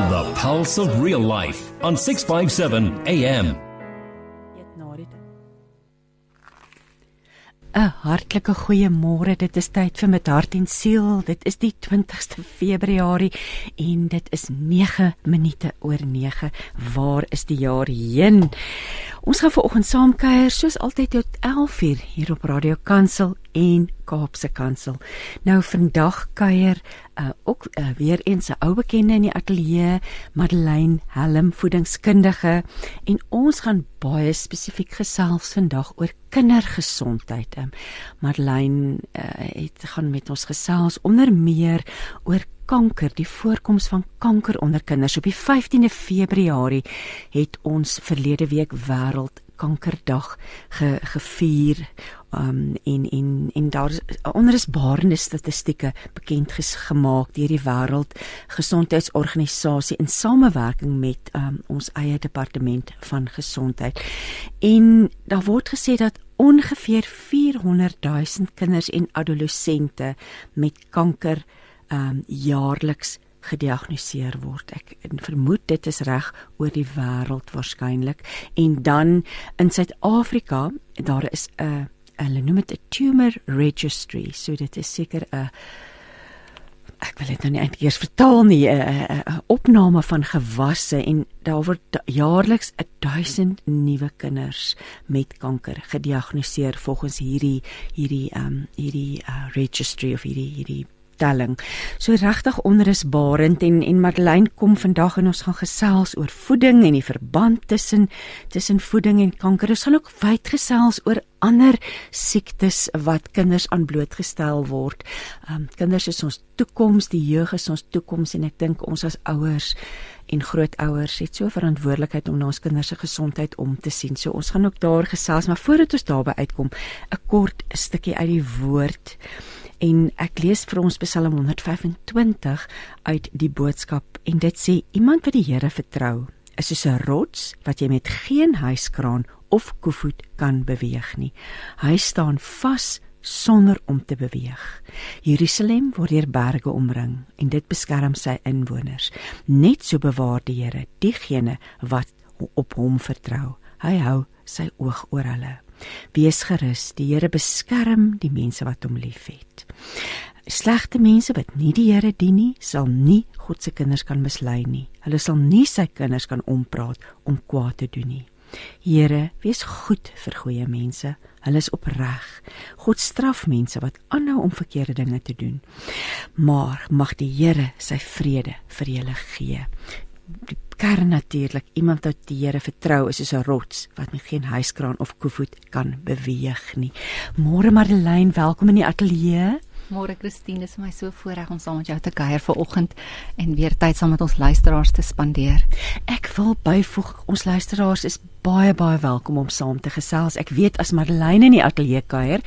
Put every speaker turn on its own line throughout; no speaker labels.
Feel the pulse of real life on 657 AM.
'n Hartlike goeiemôre. Dit is tyd vir met hart en siel. Dit is die 20ste Februarie en dit is 9 minute oor 9. Waar is die jaar heen? Ons gaan vanoggend saam kuier soos altyd tot 11:00 hier op Radio Kansel en Kaapse Kansel. Nou vandag kuier uh, ook uh, weer eens 'n ou bekende in die ateljee, Madeleine Helm, voedingskundige, en ons gaan baie spesifiek gesels vandag oor kindergesondheid. Um, Madeleine uh, het gaan met ons gesels onder meer oor kanker, die voorkoms van kanker onder kinders. Op die 15de Februarie het ons verlede week wêreld kankerdag ge, gevier um en en en daar is onrusbarende statistieke bekend gemaak deur die wêreld gesondheidsorganisasie in samewerking met um ons eie departement van gesondheid en daar word gesê dat ongeveer 400 000 kinders en adolessente met kanker um jaarliks gediagnoseer word. Ek vermoed dit is reg oor die wêreld waarskynlik. En dan in Suid-Afrika, daar is 'n hulle noem dit 'n tumor registry. So dit is seker 'n ek wil dit nou nie eintlik eers vertaal nie, 'n opname van gewasse en daar word jaarliks 1000 nuwe kinders met kanker gediagnoseer volgens hierdie hierdie ehm um, hierdie uh, registry of hierdie hierdie stelling. So regtig onrusbarend en en Madeleine kom vandag en ons gaan gesels oor voeding en die verband tussen tussen voeding en kanker. Ons gaan ook wyd gesels oor ander siektes wat kinders aan blootgestel word. Um kinders is ons toekoms, die jeug is ons toekoms en ek dink ons as ouers en grootouers het so verantwoordelikheid om na ons kinders se gesondheid om te sien. So ons gaan ook daar gesels, maar voordat ons daarby uitkom, 'n kort stukkie uit die woord en ek lees vir ons Psalm 125 uit die boodskap en dit sê iemand wat die Here vertrou is soos 'n rots wat jy met geen huiskraan of koevoet kan beweeg nie. Hy staan vas sonder om te beweeg. Jerusalem word deur berge omring en dit beskerm sy inwoners. Net so bewaar die Here diegene wat op hom vertrou. Hy hou sy oog oor hulle. Wees gerus, die Here beskerm die mense wat hom liefhet. Slegte mense wat nie die Here dien nie, sal nie God se kinders kan mislei nie. Hulle sal nie sy kinders kan ompraat om kwaad te doen nie. Here, wees goed vir goeie mense. Hulle is opreg. God straf mense wat aanhou om verkeerde dinge te doen. Maar mag die Here sy vrede vir julle gee die kern natuurlik iemand wat die Here vertrou is soos 'n rots wat met geen huiskraan of koevoet kan beweeg nie. Môre Marlene, welkom in die ateljee.
Môre Christine, is my so voorreg om saam met jou te kuier vanoggend en weer tyd saam met ons luisteraars te spandeer.
Ek wil byvoeg ons luisteraars is baie baie welkom om saam te gesels. Ek weet as Madeleine in die ateljee kuier,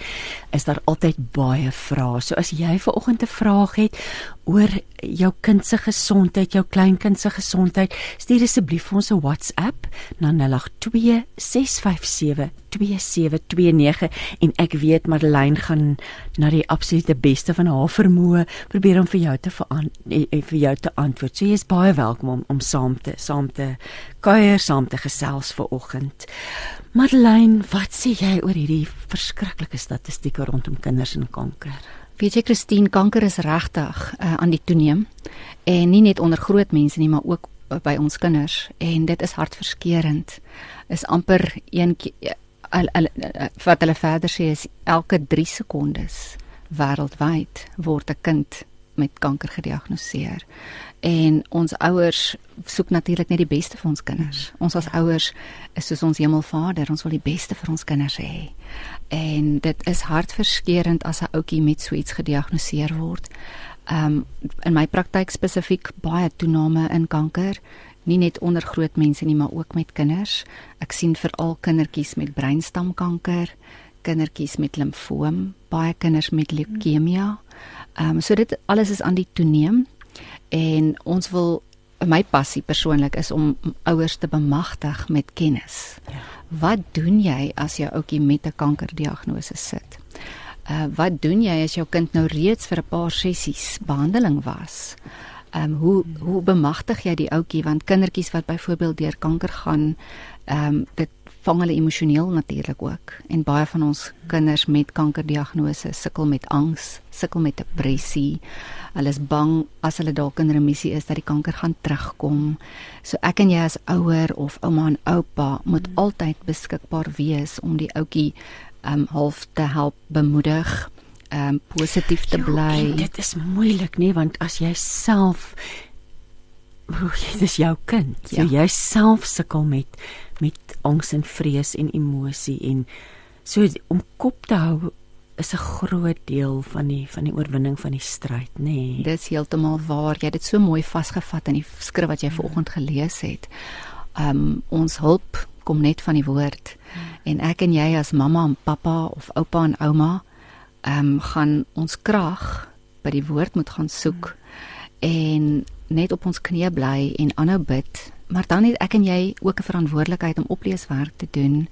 is daar altyd baie vrae. So as jy vir oggend 'n vraag het oor jou kind se gesondheid, jou kleinkind se gesondheid, stuur asseblief vir ons 'n WhatsApp na 082 657 2729 en ek weet Madeleine gaan na die absolute beste van haar vermoë probeer om vir jou te eh, eh, vir jou te antwoord. So jy is baie welkom om om saam te saam te kuier, saam te gesels vir oggend. Madeleine, wat sê jy oor hierdie verskriklike statistieke rondom kinders en kanker?
Weet jy Christine, kanker is regtig uh, aan die toeneem en nie net onder groot mense nie, maar ook uh, by ons kinders en dit is hartverskeurende. Is amper een uh, wat hulle verder sê is elke 3 sekondes wêreldwyd word 'n kind met kanker gediagnoseer. En ons ouers soek natuurlik net die beste vir ons kinders. Ons as ouers is soos ons Hemelvader, ons wil die beste vir ons kinders hê. En dit is hartverskeurende as 'n ouetjie met so iets gediagnoseer word. Um in my praktyk spesifiek baie toename in kanker, nie net onder groot mense nie, maar ook met kinders. Ek sien veral kindertjies met breinstamkanker, kindertjies met limfoom, baie kinders met leukemia. Ehm um, so dit alles is aan die toeneem en ons wil my passie persoonlik is om ouers te bemagtig met kennis. Ja. Wat doen jy as jou ouetjie met 'n kankerdiagnose sit? Uh wat doen jy as jou kind nou reeds vir 'n paar sessies behandeling was? Ehm um, hoe hoe bemagtig jy die ouetjie want kindertjies wat byvoorbeeld deur kanker gaan, ehm um, dit vang hulle emosioneel natuurlik ook. En baie van ons kinders met kankerdiagnose sukkel met angs, sukkel met depressie. Hulle is bang as hulle dalk in remissie is dat die kanker gaan terugkom. So ek en jy as ouer of ouma en oupa moet mm. altyd beskikbaar wees om die ouetjie ehm um, half te help bemoedig um positief te bly.
Dit is moeilik nê want as jy self dit is jou kind. Ja. So jy self sukkel met met angs en vrees en emosie en so om kop te hou is 'n groot deel van die van die oorwinning van die stryd, nê. Nee.
Dis heeltemal waar. Jy het dit so mooi vasgevat in die skrif wat jy ja. vanoggend gelees het. Um ons hulp kom net van die woord. Ja. En ek en jy as mamma en pappa of oupa en ouma um, gaan ons krag by die woord moet gaan soek en net op ons knieë bly en aanhou bid. Maar dan het ek en jy ook 'n verantwoordelikheid om opleeswerk te doen.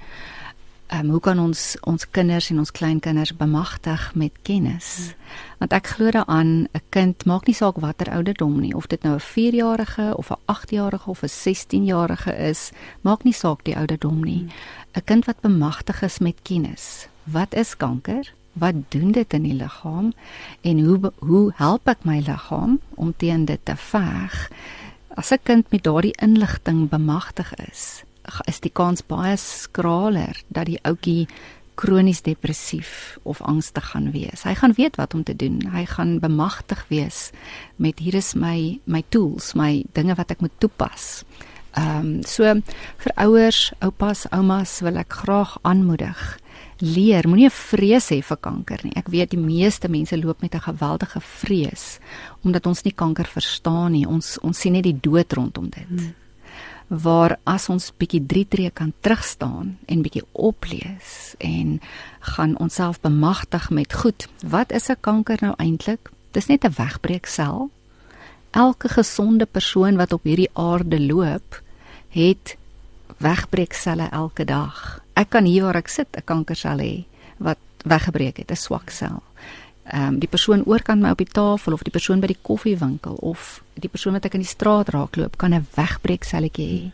Ehm um, hoe kan ons ons kinders en ons kleinkinders bemagtig met kennis? Want ek glo daaraan 'n kind maak nie saak watter ouderdom nie, of dit nou 'n 4-jarige of 'n 8-jarige of 'n 16-jarige is, maak nie saak die ouderdom nie. 'n Kind wat bemagtig is met kennis. Wat is kanker? wat doen dit in die liggaam en hoe hoe help ek my liggaam om teen dit te veg? As 'n kind met daardie inligting bemagtig is, is die kans baie skraler dat die ouetjie kronies depressief of angstig gaan wees. Hy gaan weet wat om te doen. Hy gaan bemagtig wees met hier is my my tools, my dinge wat ek moet toepas. Ehm um, so vir ouers, oupas, oumas wil ek graag aanmoedig leer, moenie 'n vrees hê vir kanker nie. Ek weet die meeste mense loop met 'n geweldige vrees omdat ons nie kanker verstaan nie. Ons ons sien net die dood rondom dit. Hmm. Waar as ons bietjie drie tree kan terugstaan en bietjie oplees en gaan onsself bemagtig met goed. Wat is 'n kanker nou eintlik? Dis net 'n wegbreeksel. Elke gesonde persoon wat op hierdie aarde loop, het wegbreekselle elke dag ek kan hier waar ek sit 'n kankersel hê wat weggebreek het, 'n swak sel. Ehm um, die persoon oorkant my op die tafel of die persoon by die koffiewinkel of die persoon wat ek in die straat raakloop kan 'n wegbreekselletjie hê.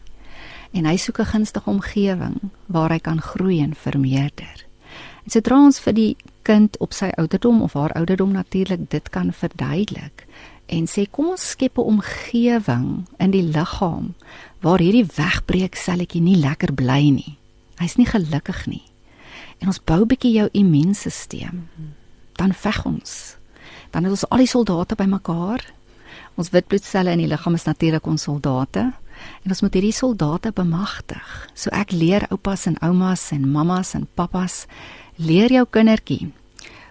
En hy soek 'n gunstige omgewing waar hy kan groei en vermeerder. En sodra ons vir die kind op sy ouderdom of haar ouderdom natuurlik dit kan verduidelik en sê kom ons skep 'n omgewing in die liggaam waar hierdie wegbreekselletjie nie lekker bly nie Hy's nie gelukkig nie. En ons bou bietjie jou immuunstelsel. Dan veg ons. Dan het ons al die soldate bymekaar. Ons witbloedselle in die liggaam is natuurlik ons soldate. En ons moet hierdie soldate bemagtig. So ek leer oupas en oumas en mammas en pappas leer jou kindertjie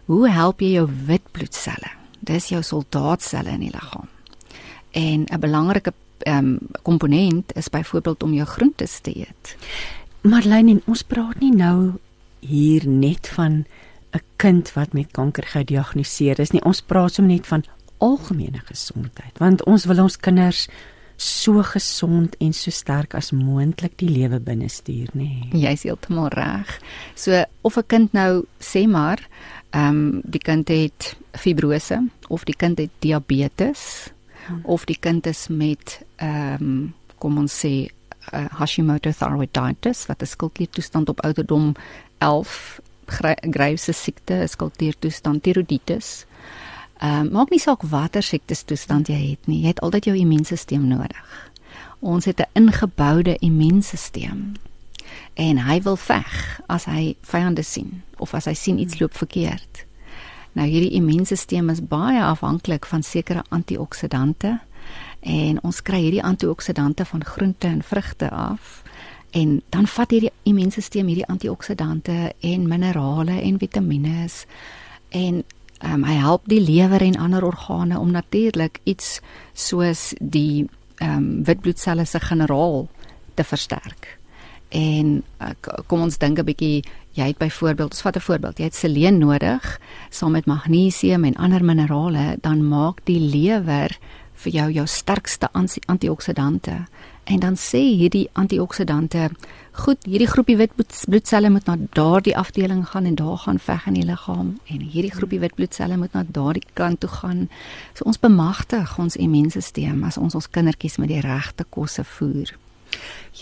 hoe help jy jou witbloedselle? Dis jou soldaatselle in die liggaam. En 'n belangrike ehm um, komponent is byvoorbeeld om jou groentes te eet.
Marlene, ons praat nie nou hier net van 'n kind wat met kanker gediagnoseer is nie. Ons praat sommer net van algemene gesondheid, want ons wil ons kinders so gesond en so sterk as moontlik die lewe binne stuur, nê.
Nee. Jy's heeltemal reg. So of 'n kind nou sê maar, ehm um, die kind het fibrose of die kind het diabetes hmm. of die kind is met ehm um, kom ons sê uh, Hashimoto thyroiditis wat 'n skildkliertoestand op ouderdom 11 Graves se siekte, 'n skildkliertoestand tiroiditis. Ehm uh, maak nie saak watter siektes toestand jy het nie, jy het altyd jou immuunstelsel nodig. Ons het 'n ingeboude immuunstelsel. En hy wil veg as hy vyande sien of as hy sien iets loop verkeerd. Nou hierdie immuunstelsel is baie afhanklik van sekere antioksidante en ons kry hierdie antioksidante van groente en vrugte af en dan vat hierdie immuunstelsel hierdie antioksidante en minerale en vitamiene en um, hy help die lewer en ander organe om natuurlik iets soos die ehm um, witbloedselle se generaal te versterk. En uh, kom ons dink 'n bietjie, jy het byvoorbeeld, ons vat 'n voorbeeld, jy het seleen nodig saam met magnesium en ander minerale, dan maak die lewer vir jou jou sterkste antioksidante En dan sê hierdie antioksidante, goed, hierdie groepie wit bloedselle moet na daardie afdeling gaan en daar gaan veg in die liggaam en hierdie groepie wit bloedselle moet na daardie kant toe gaan. So ons bemagtig ons immuunstelsel as ons ons kindertjies met die regte kosse voer.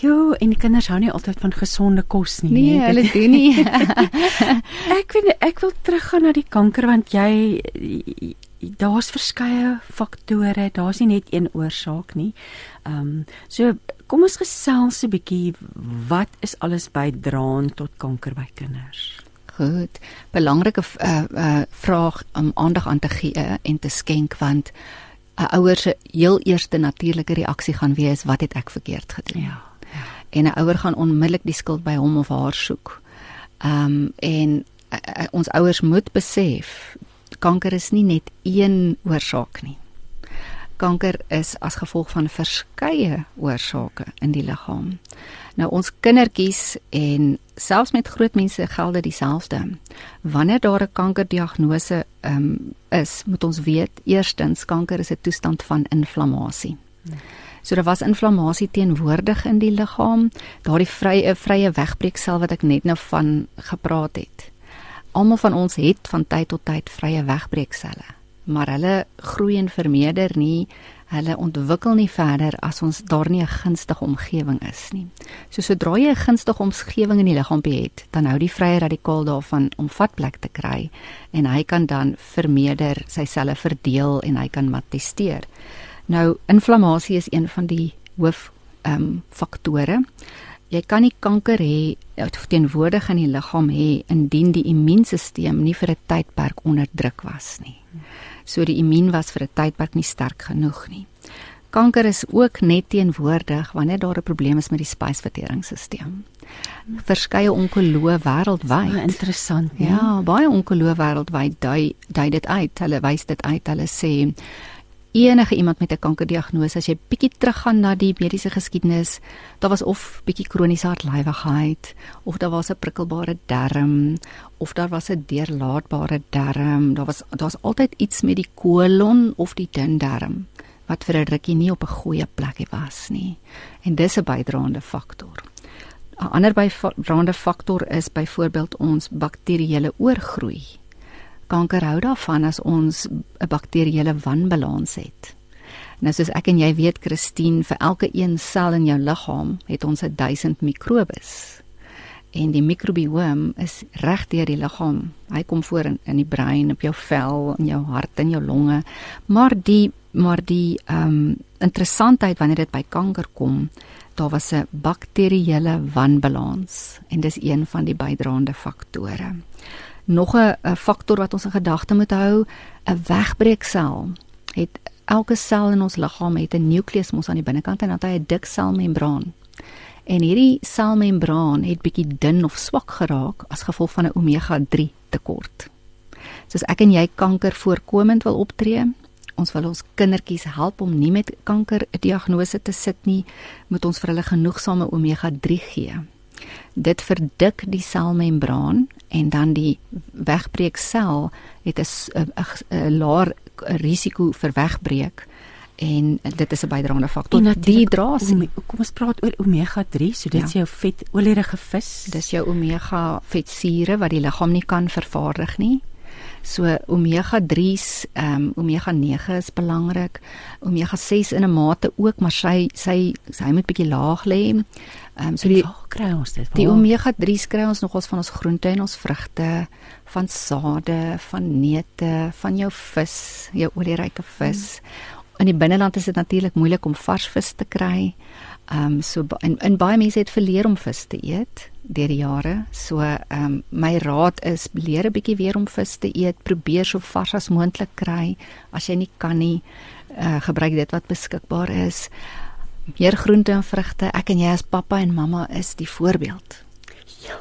Jo, en die kinders hou nie altyd van gesonde kos nie.
Nee, hulle doen nie.
ek weet ek wil teruggaan na die kanker want jy daar's verskeie faktore, daar's nie net een oorsaak nie. Ehm um, so kom ons gesels 'n bietjie wat is alles bydraend tot kanker by kinders?
Goed. Belangrike uh, uh, vraag om aandag aan te gee en te skenk want 'n ouer se heel eerste natuurlike reaksie gaan wees wat het ek verkeerd gedoen?
Ja. ja.
En 'n ouer gaan onmiddellik die skuld by hom of haar soek. Ehm um, en uh, ons ouers moet besef kanker is nie net een oorsaak nie. Kanker is as gevolg van verskeie oorsake in die liggaam. Nou ons kindertjies en selfs met groot mense gelde dieselfde. Wanneer daar 'n kankerdiagnose um, is, moet ons weet eerstens kanker is 'n toestand van inflammasie. So daar was inflammasie teenwoordig in die liggaam, daardie vrye vrye wegbreeksel wat ek net nou van gepraat het almal van ons het van tyd tot tyd vrye wegbreekselle, maar hulle groei en vermeerder nie, hulle ontwikkel nie verder as ons daar nie 'n gunstige omgewing is nie. So sodra jy 'n gunstige omgewing in die liggaampie het, dan hou die vrye radikaal daarvan om vatplek te kry en hy kan dan vermeerder, sy selle verdeel en hy kan matesteer. Nou inflammasie is een van die hoof ehm um, faktore jy kan nie kanker hê of teenwoordig in die liggaam hê indien die immuunstelsel nie vir 'n tydperk onder druk was nie. So die immuun was vir 'n tydperk nie sterk genoeg nie. Kanker is ook net teenwoordig wanneer daar 'n probleem is met die spysverteringsstelsel. Verskeie onkoloë wêreldwyd.
Oh, interessant.
Nie? Ja, baie onkoloë wêreldwyd dui dui dit uit. Hulle wys dit uit. Hulle sê enige iemand met 'n kankerdiagnose as jy bietjie teruggaan na die mediese geskiedenis, daar was of bietjie kroniese hartlywigheid of daar was 'n prikkelbare darm of daar was 'n deurlaatbare darm, daar was daar's altyd iets met die kolon of die dun darm wat vir 'n rukkie nie op 'n goeie plekie was nie. En dis 'n bydraende faktor. 'n Ander bydraende faktor is byvoorbeeld ons bakterieële oorgroei kanker hou daarvan as ons 'n bakterieële wanbalans het. Nou soos ek en jy weet Christine, vir elke een sel in jou liggaam het ons 'n 1000 mikrobes. En die mikrobioom is reg deur die liggaam. Hy kom voor in, in die brein, op jou vel, in jou hart en jou longe. Maar die maar die ehm um, interessantheid wanneer dit by kanker kom, daar was 'n bakterieële wanbalans en dis een van die bydraende faktore nog 'n faktor wat ons in gedagte moet hou, 'n wegbreeksel. Het elke sel in ons liggaam het 'n nukleus mos aan die binnekant en dan hy 'n dik selmembraan. En hierdie selmembraan het bietjie dun of swak geraak as gevolg van 'n omega-3 tekort. Soos ek en jy kanker voorkomend wil optree, ons wil ons kindertjies help om nie met kanker 'n diagnose te sit nie, moet ons vir hulle genoegsame omega-3 gee. Dit verdik die selmembraan en dan die wegbreeksel het 'n 'n laer risiko vir wegbreek en dit is 'n bydraende faktor.
Dehydrasie. Kom ons praat oor omega-3, so dit ja. is jou vetolierige vis.
Dis jou omega vetsure wat die liggaam nie kan vervaardig nie. So omega-3s, ehm um, omega-9 is belangrik. Omega-6 in 'n mate ook, maar sy sy sy moet bietjie laag lê.
Ehm um, so die kry ons dit.
Die omega-3s kry ons nogals van ons groente en ons vrugte, van sade, van neute, van jou vis, jou olieryke vis. Hmm. In die binneland is dit natuurlik moeilik om vars vis te kry. Ehm um, so in, in baie mense het verleer om vis te eet deur die jare. So ehm um, my raad is leer 'n bietjie weer om vis te eet. Probeer so vars as moontlik kry. As jy nie kan nie, uh, gebruik dit wat beskikbaar is meer groente en vrugte. Ek en jy as pappa en mamma is die voorbeeld. Ja,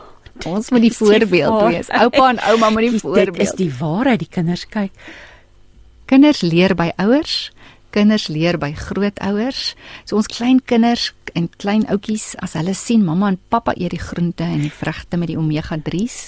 ons moet die voorbeeld die wees. Oupa en ouma moet die voorbeeld.
Dit is die waarheid, die kinders kyk.
Kinders leer by ouers, kinders leer by grootouers. So ons klein kinders en klein ouetjies as hulle sien mamma en pappa eet die groente en die vrugte met die omega 3's,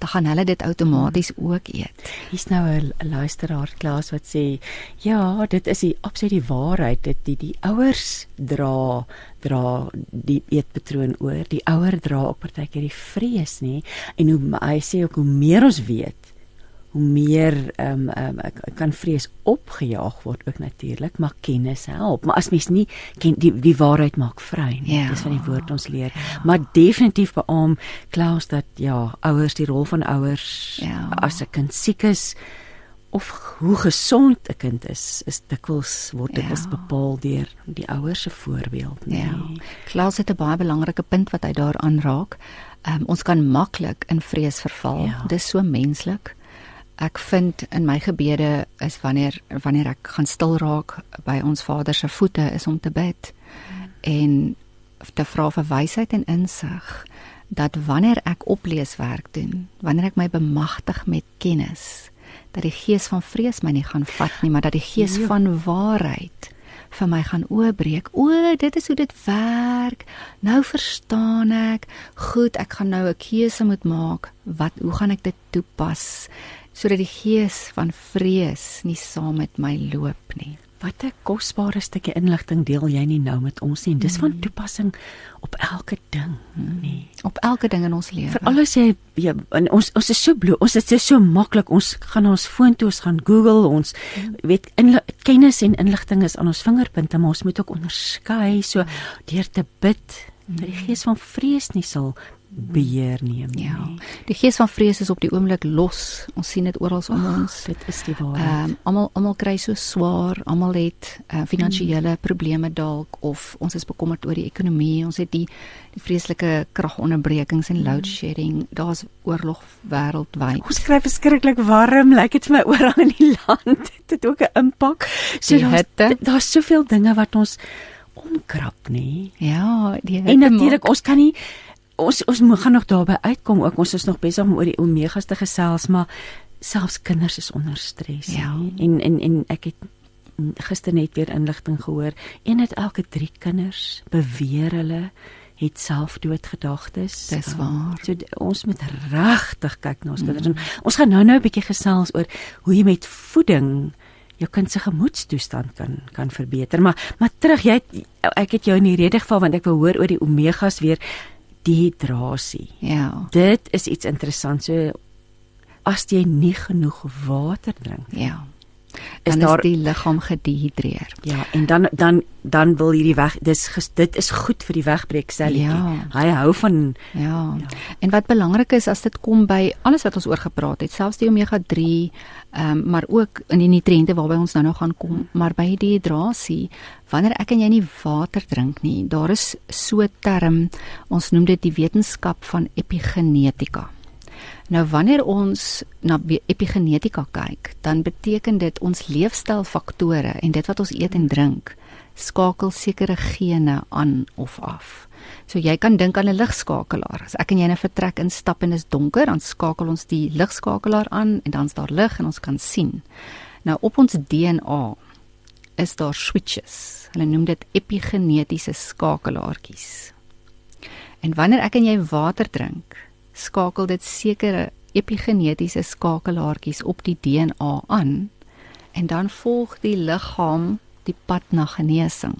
dan gaan hulle dit outomaties ook eet.
Hier's nou 'n luisteraar klas wat sê, ja, dit is die absoluut die waarheid dit die die ouers dra dra die eetpatroon oor. Die ouer dra ook partykeer die vrees, nê? En hoe hy sê ook hoe meer ons weet, hoe meer ehm um, um, kan vrees opgejaag word ook natuurlik, maar kennis help. Maar as mens nie ken die die waarheid maak vry nie.
Ja.
Dis van die woord ons leer. Ja. Maar definitief beamoen Klaus dat ja, ouers die rol van ouers
Ja.
as 'n kind siek is of hoe gesond 'n kind is, is dikwels word dit
Ja.
ja. bepaal deur die ouers se voorbeeld, nee.
Ja. Klaus het 'n baie belangrike punt wat hy daar aanraak. Um, ons kan maklik in vrees verval.
Ja.
Dis so menslik. Ek vind in my gebede is wanneer wanneer ek gaan stil raak by ons Vader se voete is om te bid en te vra vir wysheid en insig dat wanneer ek opleeswerk doen, wanneer ek my bemagtig met kennis, dat die gees van vrees my nie gaan vat nie, maar dat die gees
Ja.
van waarheid vir my gaan oopbreek. O, dit is hoe dit werk. Nou verstaan ek. Goed, ek gaan nou 'n keuse moet maak. Wat hoe gaan ek dit toepas sodat die gees van vrees nie saam met my loop nie.
Wat 'n kosbare stukkie inligting deel jy nie nou met ons nie. Dis van toepassing op elke ding, nee.
Op elke ding in ons lewe.
Veral as jy ja, en ons ons is so blo, ons is so maklik. Ons gaan ons foon toe, ons gaan Google, ons weet inli- kennis en inligting is aan ons vingerpunte, maar ons moet ook onderskei so deur te bid dat die gees van vrees nie sal beheer neem nie.
Ja. Die gees van vrees is op die oomblik los. Ons sien dit oral om ons.
Dit is die waarheid.
Ehm um, almal almal kry so swaar, almal het uh, finansiële mm. probleme dalk of ons is bekommerd oor die ekonomie. Ons het die die vreeslike kragonderbrekings en load shedding. Daar's oorlog wêreldwyd.
Ons kry verskriklik warm, lyk dit vir my oral in die land. Dit het ook 'n impak. So daar's daar's soveel dinge wat ons omkrap, nê?
Ja, die
En natuurlik ons kan nie ons ons moet gaan nog daarby uitkom ook. Ons is nog besig om oor die omegas te gesels, maar selfs kinders is onder stres.
Ja.
En en en ek het gister net weer inligting gehoor. Een uit elke 3 kinders beweer hulle het selfdoodgedagtes.
Dis
Um,
waar.
So ons moet regtig kyk na ons kinders. En Ons gaan nou-nou 'n bietjie gesels oor hoe jy met voeding jou kind se gemoedstoestand kan kan verbeter. Maar maar terug, jy het, ek het jou in die rede geval want ek wou hoor oor die omegas weer dehydrasie.
Ja.
Dit is iets interessant. So as jy nie genoeg water drink,
Ja.
Is
Dan
daar-
is die liggaam gedehidreer.
ja, en dan dan dan wil hierdie weg dis dit is goed vir die wegbreekselletjie.
Ja.
Hy hou van
Ja.
Ja.
En wat belangrik is as dit kom by alles wat ons oor gepraat het, selfs die omega 3, ehm um, maar ook in die nutriënte waarby ons nou nog gaan kom, maar by die dehydrasie, wanneer ek en jy nie water drink nie, daar is so 'n term, ons noem dit die wetenskap van epigenetika. Nou wanneer ons na epigenetika kyk, dan beteken dit ons leefstylfaktore en dit wat ons eet en drink skakel sekere gene aan of af. So jy kan dink aan 'n ligskakelaar. As ek en jy in 'n vertrek instap en dit is donker, dan skakel ons die ligskakelaar aan en dan's daar lig en ons kan sien. Nou op ons DNA is daar switches. Hulle noem dit epigenetiese skakelaartjies. En wanneer ek en jy water drink, skakel dit sekere epigenetiese skakelaartjies op die DNA aan en dan volg die liggaam die pad na genesing.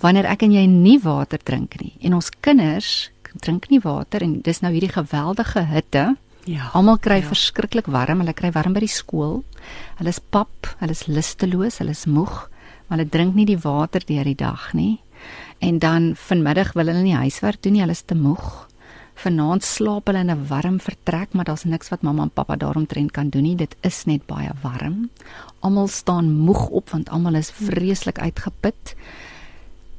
Wanneer ek en jy nie water drink nie en ons kinders drink nie water en dis nou hierdie geweldige hitte.
ja.
Almal kry
Ja.
verskriklik warm, hulle kry warm by die skool. Hulle is pap, hulle is lusteloos, hulle is moeg, maar hulle drink nie die water deur die dag nie. En dan vanmiddag wil hulle nie huiswerk doen nie, hulle is te moeg. Vanaand slaap hulle in 'n warm vertrek, maar daar's niks wat mamma en pappa daaromtrent kan doen nie. Dit is net baie warm. Almal staan moeg op want almal is vreeslik uitgeput.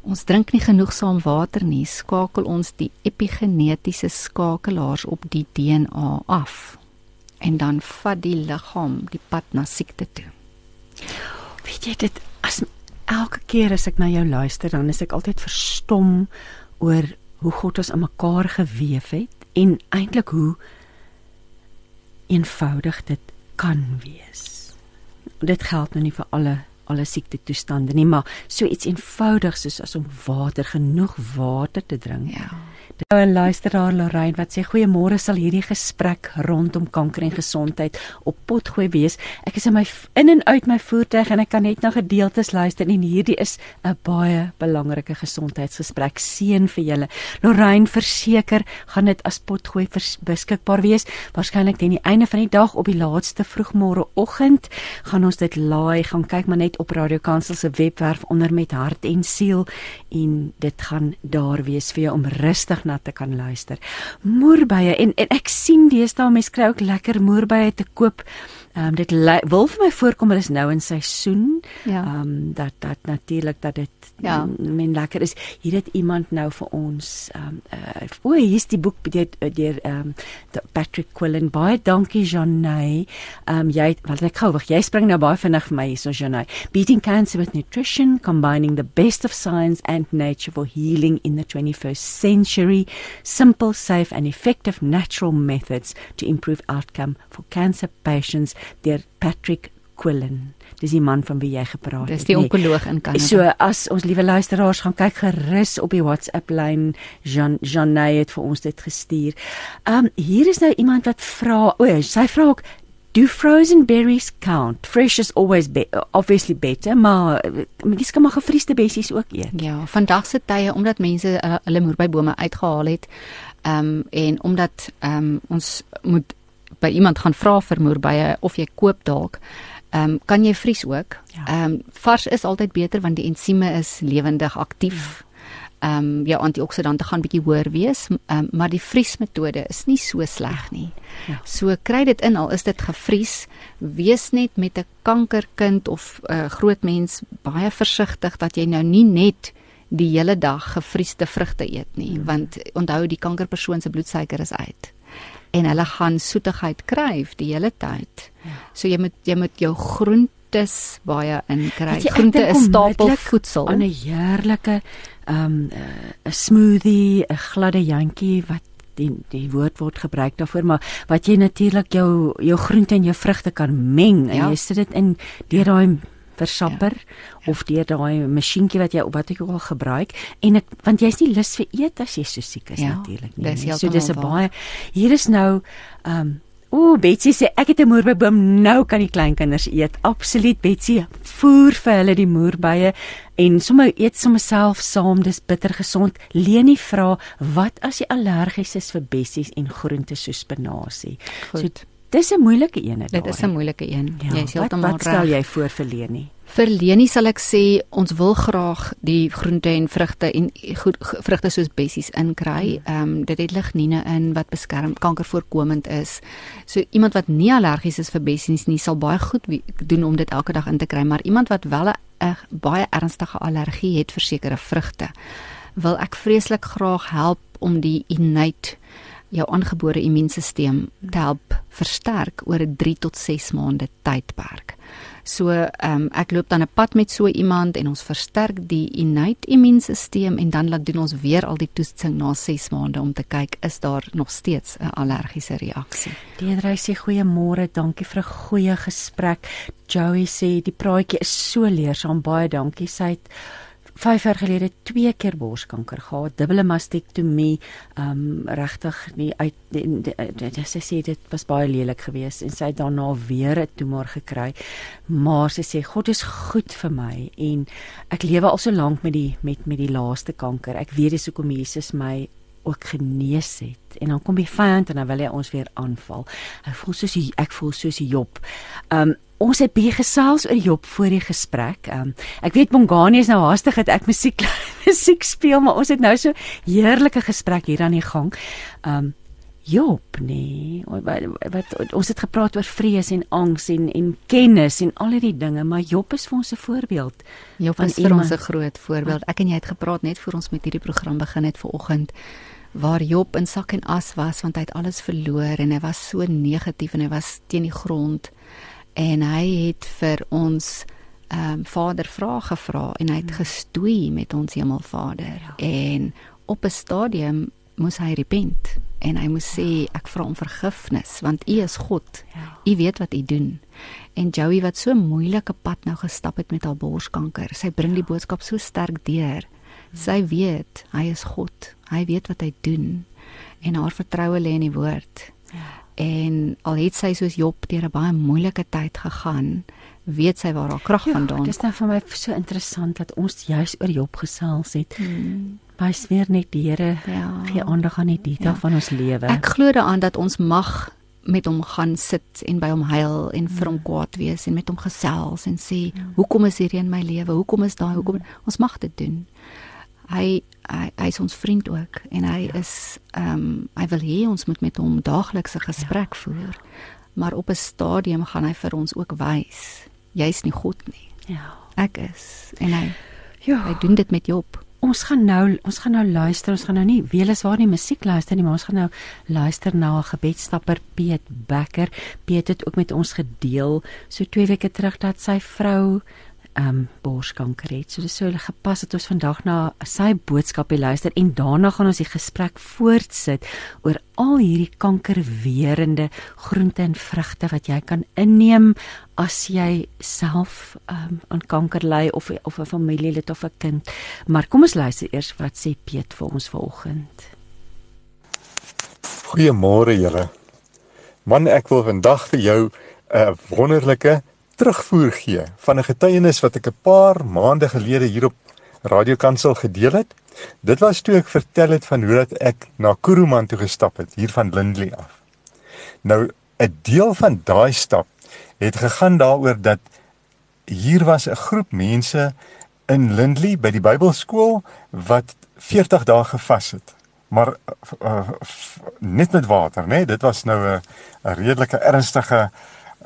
Ons drink nie genoegsaam water nie, skakel ons die epigenetiese skakelaars op die DNA af. En dan vat die liggaam die pad na siekte toe.
Weet jy dit as elke keer as ek na jou luister dan is ek altyd verstom oor hoe God ons aan mekaar gewewe het en eintlik hoe eenvoudig dit kan wees. Dit geld nou nie vir alle alle siekte toestande nie, maar so iets eenvoudigs soos as om water, genoeg water te drink.
Ja.
Nou 'n luisteraar Lorraine wat sê goeiemôre sal hierdie gesprek rondom kanker en gesondheid op potgooi wees. Ek is in my in en uit my voertuig en ek kan net na gedeeltes luister en hierdie is 'n baie belangrike gesondheidsgesprek. Seën vir julle. Lorraine verseker gaan dit as potgooi beskikbaar wees. Waarskynlik teen die einde van die dag op die laaste vroegmôreoggend gaan ons dit laai. Gaan kyk maar net op Radio Kansel se webwerf onder met hart en siel en dit gaan daar wees vir jou om rustig na te kan luister. Moerbye en, en ek sien deesdae mense kry ook lekker moerbye te koop. Ehm um, dit wil vir my voorkom hulle is nou in seisoen.
Ja.
Ehm um, dat dat natuurlik dat dit
Ja.
men lekker is. Hier het iemand nou vir ons ehm um, uh, o, hier's die boek deur deur ehm um, Patrick Quillen. Baie dankie Janay. Ehm um, jy wat ek gou wag. Jy spring nou baie vinnig vir my hierso Janay. Beating cancer with nutrition, combining the best of science and nature for healing in the 21st century. Simple, safe and effective natural methods to improve outcome for cancer patients deur Patrick Quillen. Dis die man van wie jy gepraat het.
Dis die onkoloog in Kanada.
So as ons liewe luisteraars gaan kyk gerus op die WhatsApp lyn Jean Janay het vir ons dit gestuur. Um hier is nou iemand wat vra, o, sy vra ook Do frozen berries count? Fresh is always be obviously better, maar mens kan maar gefriesde bessies ook eet.
Ja, vandag se tye omdat mense uh, hulle moerbybome uitgehaal het, ehm um, en omdat ehm um, ons moet by iemand gaan vra vir moerbye of jy koop dalk. Ehm um, kan jy vries ook?
Ja.
Ehm um, vars is altyd beter want die ensieme is lewendig aktief. Ehm um, jou antioksidante gaan bietjie hoër wees, um, maar die vriesmetode is nie so sleg nie.
Ja.
So kry dit in al is dit gevries, wees net met 'n kankerkind of 'n uh, groot mens baie versigtig dat jy nou nie net die hele dag gevriesde vrugte eet nie, mm. want onthou die kankerpersoon se bloedsuiker is uit en hulle gaan soetigheid kry die hele tyd. Ja. So jy moet jy moet jou groentes baie inkry. Groente is stapelvoedsel.
aan 'n heerlike ehm um, 'n smoothie, 'n gladde jantjie wat die die woord word gebruik daarvoor maar wat jy natuurlik jou jou groente en jou vrugte kan meng en
Ja.
jy sit dit in deur daai versapper ja. of deur daai masjienkie wat jy wat ek ook al gebruik en ek want jy's nie lus vir eet as jy so siek is
Ja,
natuurlik nie.
dis.
So dis 'n baie hier is nou ehm um, O, Betsy sê ek het 'n moerbeiboom, nou kan die kleinkinders eet. Absoluut Betsy, voer vir hulle die moerbeye en sommer eet sommer self saam, dis bitter gesond. Leni vra, wat as jy allergies is vir bessies en groente soos spinasie?
Goed.
So dis 'n moeilike een
Dit is 'n moeilike een.
ja,
Jy is
wat,
heeltemal
wat stel
reg.
jy voor vir Leni?
Vir Leni sal ek sê ons wil graag die groente en vrugte en goed vrugte soos bessies inkry. Ehm um, dit het lignine in wat beskerm kankervoorkomend is. So iemand wat nie allergies is vir bessies nie sal baie goed doen om dit elke dag in te kry, maar iemand wat wel 'n baie ernstige allergie het vir sekere vrugte, wil ek vreeslik graag help om die innate jou aangebore immuunstelsel te help versterk oor 'n 3 tot 6 maande tydperk. So ehm um, ek loop dan 'n pad met so iemand en ons versterk die innate immuunstelsel en dan laat doen ons weer al die toetsing na 6 maande om te kyk is daar nog steeds 'n allergiese reaksie.
Deedrey sê goeiemôre, dankie vir 'n goeie gesprek. Joey sê die praatjie is so leersaam, baie dankie. Sy het 5 jaar gelede twee keer borskanker gehad, dubbele mastektomie, ehm um, regtig nie uit sy sê dit was baie lelik geweest en sy het daarna weer 'n tumor gekry. Maar sy sê God is goed vir my en ek lewe al so lank met die met met die laaste kanker. Ek weet dis hoekom Jesus my ook genees het en dan kom die vyand en dan wil hy ons weer aanval. Ek voel soos die, ek voel soos Job. Um ons het baie gesels oor Job voor die gesprek. Um ek weet Bongani is nou haastig dat ek musiek musiek speel, maar ons het nou so heerlike gesprek hier aan die gang. Um Job, nee, wat, wat ons het gepraat oor vrees en angs en en kennis en al hierdie dinge, maar Job is vir ons 'n voorbeeld.
Job is vir
iemand-
ons 'n groot voorbeeld. Ek en jy het gepraat net voor ons met hierdie program begin het vanoggend waar Job in sak en as was want hy het alles verloor en hy was so negatief en hy was teen die grond en hy het vir ons ehm um, Vader vrae gevra en hy het gestoei met ons Hemelvader ja. en op 'n stadium moes hy repent en hy moes sê ek vra om vergifnis want u is God.
Ja.
U weet wat u doen. En Joey wat so 'n moeilike pad nou gestap het met haar borskanker, sy bring die boodskap so sterk deur. Sy weet hy is God. Hy weet wat hy doen en haar vertroue lê in die woord. En al het sy soos Job deur 'n baie moeilike tyd gegaan, weet sy waar haar krag
Ja,
vandaan
dis nou vir my so interessant dat ons juis oor Job gesels het.
Hmm.
Wys weer net die Here
Ja.
gee aandag aan die detail
Ja.
van ons lewe.
Ek glo daaraan dat ons mag met hom gaan sit en by hom huil en vir hom kwaad wees en met hom gesels en sê hoekom is hierdie in my lewe? Hoekom is daai? Hoekom ons mag dit doen. Hy hy hy is ons vriend ook en hy is ehm um, hy wil hê ons moet met hom daaglikse gesprek voer. Maar op 'n stadium gaan hy vir ons ook wys jy's nie God nie.
ja.
Ek is en hy
Ja.
hy doen dit met Job.
Ons gaan nou ons gaan nou luister. Ons gaan nou nie weliswaar nie musiek luister nie, maar ons gaan nou luister na 'n gebedstapper Piet Becker. Piet het ook met ons gedeel so 2 weke terug dat sy vrou ehm um, borskanker het. So dis so gepas dat ons vandag na sy boodskapie luister en daarna gaan ons die gesprek voortsit oor al hierdie kankerwerende groente en vrugte wat jy kan inneem as jy self um, aan kanker ly of of 'n familielid of 'n kind. Maar kom ons luister eers wat sê Piet vir ons vanoggend.
Goeiemôre julle. Man, ek wil vandag vir jou 'n wonderlike terugvoer gee van 'n getuienis wat ek 'n paar maande gelede hier op Radio Kansel gedeel het. Dit was toe ek vertel het van hoe dat ek na Kuruman toe gestap het hier van Lindley af. Nou 'n deel van daai stap het gegaan daaroor dat hier was 'n groep mense in Lindley by die Bybelskool wat 40 dae gevas het. Maar uh, f- net met water, né? Nee? Dit was nou 'n redelike ernstige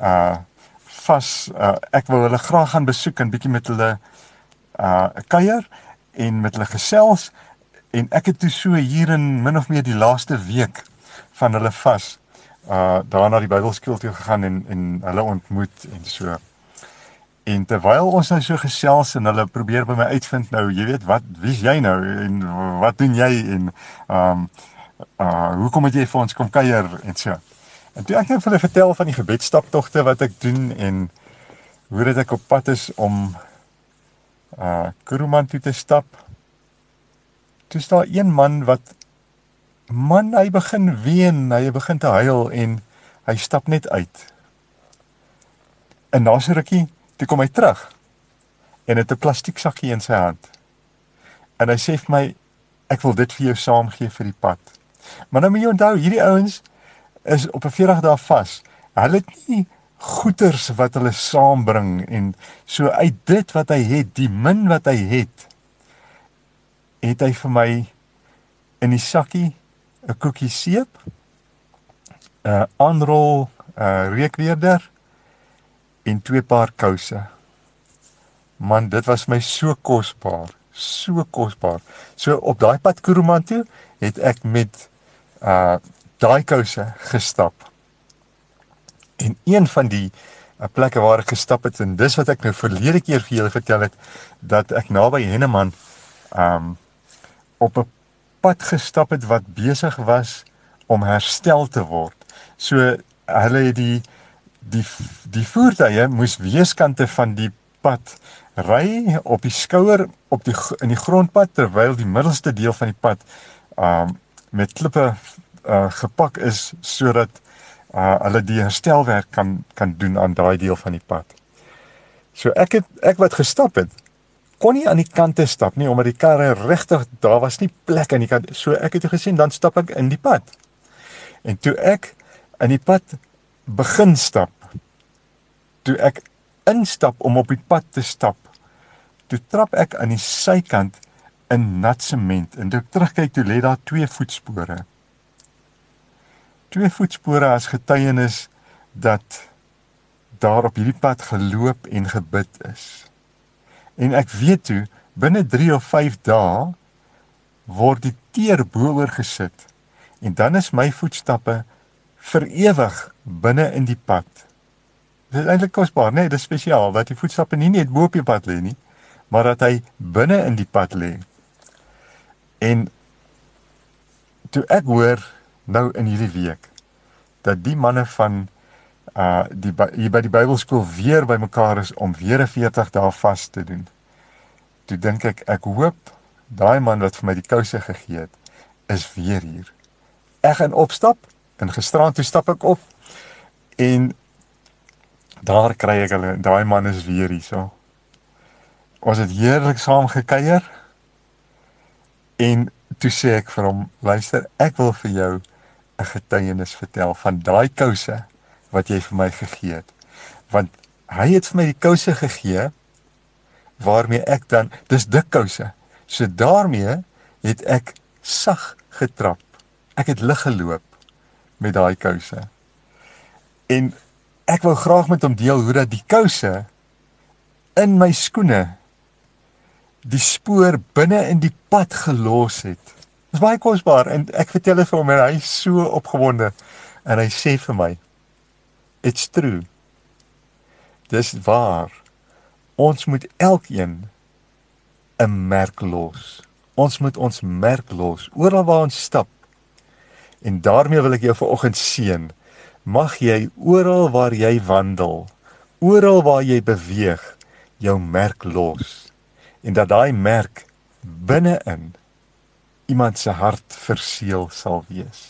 uh vas uh, ek wil hulle graag gaan besoek en bietjie met hulle uh kuier en met hulle gesels en ek het toe so hier in min of meer die laaste week van hulle vas uh daar na die Bybelskool toe gegaan en en hulle ontmoet en so. En terwyl ons nou so gesels en hulle probeer by my uitvind nou, jy weet wat, wie's jy nou en wat doen jy en ehm um, uh hoekom het jy vir ons kom kuier en so. En toe ek net vir hulle vertel van die gebedstaptogte wat ek doen en hoe dit ek op pad is om uh Kuruman toe te stap. Toe staan een man wat man hy begin ween, hy begin te huil en hy stap net uit. En na so rukkie toe kom hy terug en het 'n plastiek sakkie in sy hand. En hy sê vir my ek wil dit vir jou saamgee vir die pad. Maar nou moet jy onthou, hierdie ouens is op 'n 40 dae vas. Hulle het nie goeders wat hulle saambring en so uit dit wat hy het, die min wat hy het, het hy vir my in die sakkie 'n koekie seep, 'n aanrol 'n reukweerder en twee paar kouse. Man, dit was my so kosbaar, so kosbaar. So op daai pad Kuruman toe het ek met uh daai kouse gestap. En een van die uh, plekke waar ek gestap het en dis wat ek nou verlede keer vir julle vertel het dat ek naby Henneman um op 'n pad gestap het wat besig was om herstel te word. So hulle het die die die voertuie moes weeskante van die pad ry op die skouer op die in die grondpad terwyl die middelste deel van die pad um met klippe uh, gepak is sodat uh, hulle die herstelwerk kan kan doen aan daai deel van die pad. So ek het ek wat gestap het kon nie aan die kante stap nie omdat die karre regtig daar was nie plek aan die kant. So ek het toe gesien dan stap ek in die pad. En toe ek in die pad begin stap, toe ek instap om op die pad te stap, toe trap ek aan die sykant in nat sement en toe terugkyk toe lê daar twee voetspore. Twee voetspore as getuienis dat daar op hierdie pad geloop en gebid is. En ek weet toe binne 3 of 5 dae word die teer boor gesit en dan is my voetstappe vir ewig binne in die pad. Dit is eintlik kosbaar, nee, dit is spesiaal dat die voetstappe nie net bo op die pad lê nie, maar dat hy binne in die pad lê. En toe ek hoor nou in hierdie week dat die manne van uh die hier by die Bybelskool weer bymekaar is om weer 'n 40 dae vas te doen. Toe dink ek ek hoop daai man wat vir my die kouse gegee het is weer hier. Ek gaan opstap en gisterand toe stap ek op en daar kry ek hulle daai man is weer hier so. Ons het heerlik saam gekuier en toe sê ek vir hom luister ek wil vir jou 'n getuienis vertel van daai kouse wat jy vir my gegee het. Want hy het vir my die kouse gegee waarmee ek dan dis dik kouse. So daarmee het ek sag getrap. Ek het lig geloop met daai kouse. En ek wou graag met hom deel hoe dat die kouse in my skoene die spoor binne in die pad gelos het. Dit is baie kosbaar en ek vertel dit vir hom en hy is so opgewonde en hy sê vir my It's true. Dis waar. Ons moet elkeen 'n merk los. Ons moet ons merk los oral waar ons stap. En daarmee wil ek jou vanoggend seën. Mag jy oral waar jy wandel, oral waar jy beweeg, jou merk los. En dat daai merk binne-in iemand se hart verseël sal wees.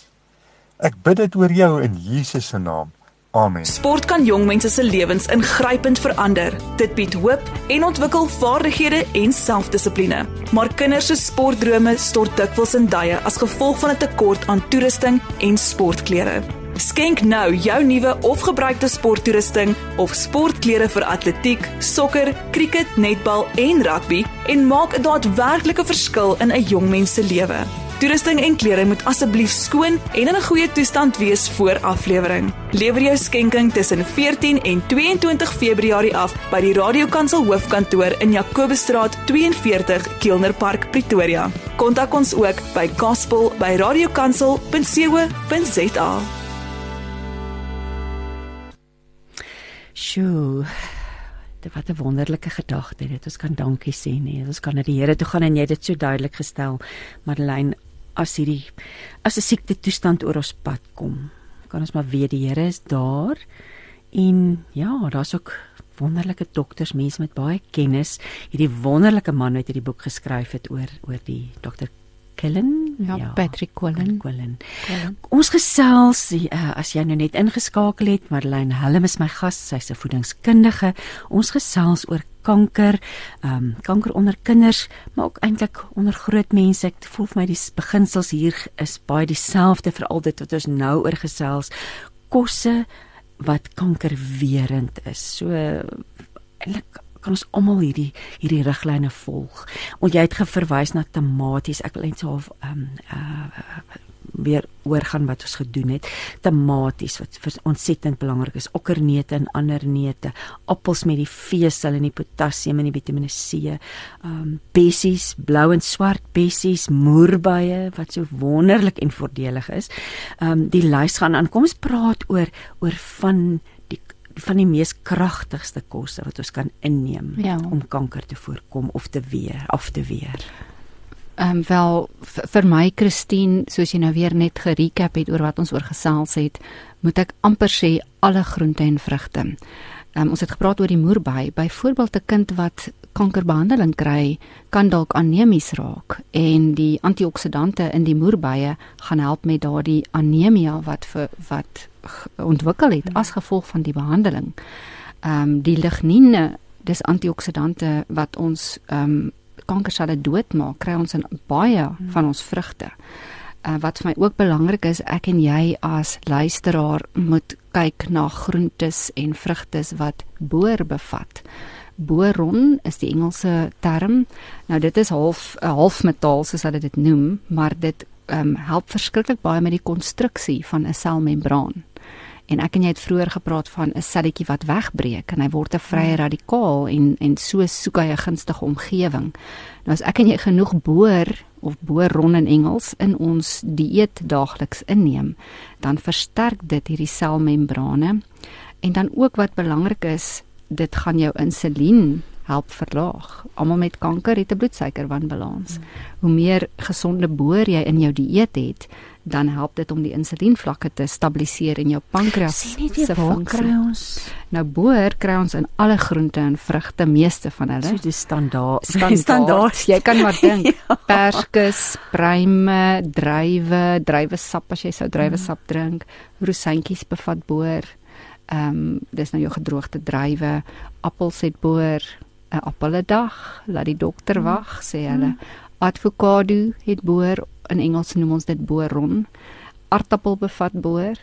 Ek bid dit oor jou in Jesus se naam. Amen.
Sport kan jong mense se lewens ingrypend verander. Dit bied hoop en ontwikkel vaardighede en selfdissipline. Maar kinders se sportdrome stort dikwels in duie as gevolg van 'n tekort aan toerusting en sportklere. Skenk nou jou nuwe of gebruikte sporttoerusting of sportklere vir atletiek, sokker, krieket, netbal en rugby en maak 'n daadwerklike verskil in 'n jong mens se lewe. Toerusting en klere moet asseblief skoon en in 'n goeie toestand wees voor aflewering. Lewer jou skenking tussen 14 en 22 Februarie af by die Radiokansel hoofkantoor in Jakobusstraat 42, Kilner Park, Pretoria. Kontak ons ook by gospel@radiokansel.co.za.
Sjoe. Dit wat 'n wonderlike gedagte dit. Ons kan dankie sê nee. Ons kan na die Here toe gaan en jy het dit so duidelik gestel. Madeleine, as hierdie as 'n siekte toestand oor ons pad kom, kan ons maar weet die Here is daar. En ja, daar's ook wonderlike dokters, mense met baie kennis. Hierdie wonderlike man wat hierdie boek geskryf het oor oor die dokter Cullen,
ja, ja Patrick Cullen.
Cullen. Ons gesels uh, as jy nou net ingeskakel het, Marlene Helm is my gas, sy's 'n voedingskundige. Ons gesels oor kanker, ehm um, kanker onder kinders, maar ook eintlik onder groot mense. Ek voel vir my die beginsels hier is baie dieselfde vir al dit wat ons nou oor gesels. Kosse wat kankerwerend is. So eintlik kan ons almal hierdie hierdie riglyne volg. En jy het geverwys na tematies. Ek wil net so ehm um, uh, weer oorgaan wat ons gedoen het. Tematies wat ontsettend belangrik is. Okkerneute en ander neute, appels met die vesel en die potassium en die Vitamiene C. Ehm um, bessies, blou en swart bessies, moerbye wat so wonderlik en voordelig is. Ehm um, die lys gaan aan. Kom ons praat oor oor van van die mees kragtigste kosse wat ons kan inneem ja. om kanker te voorkom of te weer af te weer.
Ehm um, wel vir my Christine, soos jy nou weer net gerecap het oor wat ons oor gesels het, moet ek amper sê alle groente en vrugte. Ehm um, ons het gepraat oor die moerbei, byvoorbeeld 'n kind wat kankerbehandeling kry, kan dalk anemies raak en die antioksidante in die moerbeye gaan help met daardie anemia wat vir wat ontwikkel het as gevolg van die behandeling. Ehm um, die lignine, dis antioksidante wat ons ehm um, kankerselle doodmaak, kry ons in baie van ons vrugte. Uh, wat vir my ook belangrik is, ek en jy as luisteraar moet kyk na groentes en vrugtes wat boor bevat. Boron is die Engelse term. Nou dit is half 'n halfmetaal soos hulle dit noem, maar dit um, help verskriklik baie met die konstruksie van 'n selmembraan. En ek en jy het vroeër gepraat van 'n selletjie wat wegbreek en hy word 'n vrye hmm. radikaal en en so soek hy 'n gunstige omgewing. Nou as ek en jy genoeg boor of boron in Engels in ons dieet daagliks inneem, dan versterk dit hierdie selmembrane. En dan ook wat belangrik is, dit gaan jou insulien help verlaag. Almal met kanker het 'n bloedsuikerwanbalans. Hoe meer gesonde boor jy in jou dieet het, dan help dit om die insulienvlakke te stabiliseer in jou pankreas
se funksie. ons
Nou boor kry ons in alle groente en vrugte, meeste van hulle.
so die standaard
standaard.
standaard.
Jy kan maar dink ja. perskes, pruime, druiwe, druiwesap as jy sou druiwesap drink, rosientjies bevat boor. Ehm um, dis nou jou gedroogde druiwe, appels het boor, 'n appel 'n dag, laat die dokter wag, sê hulle. Avokado het boor, in Engels noem ons dit boron. Aartappel bevat boor.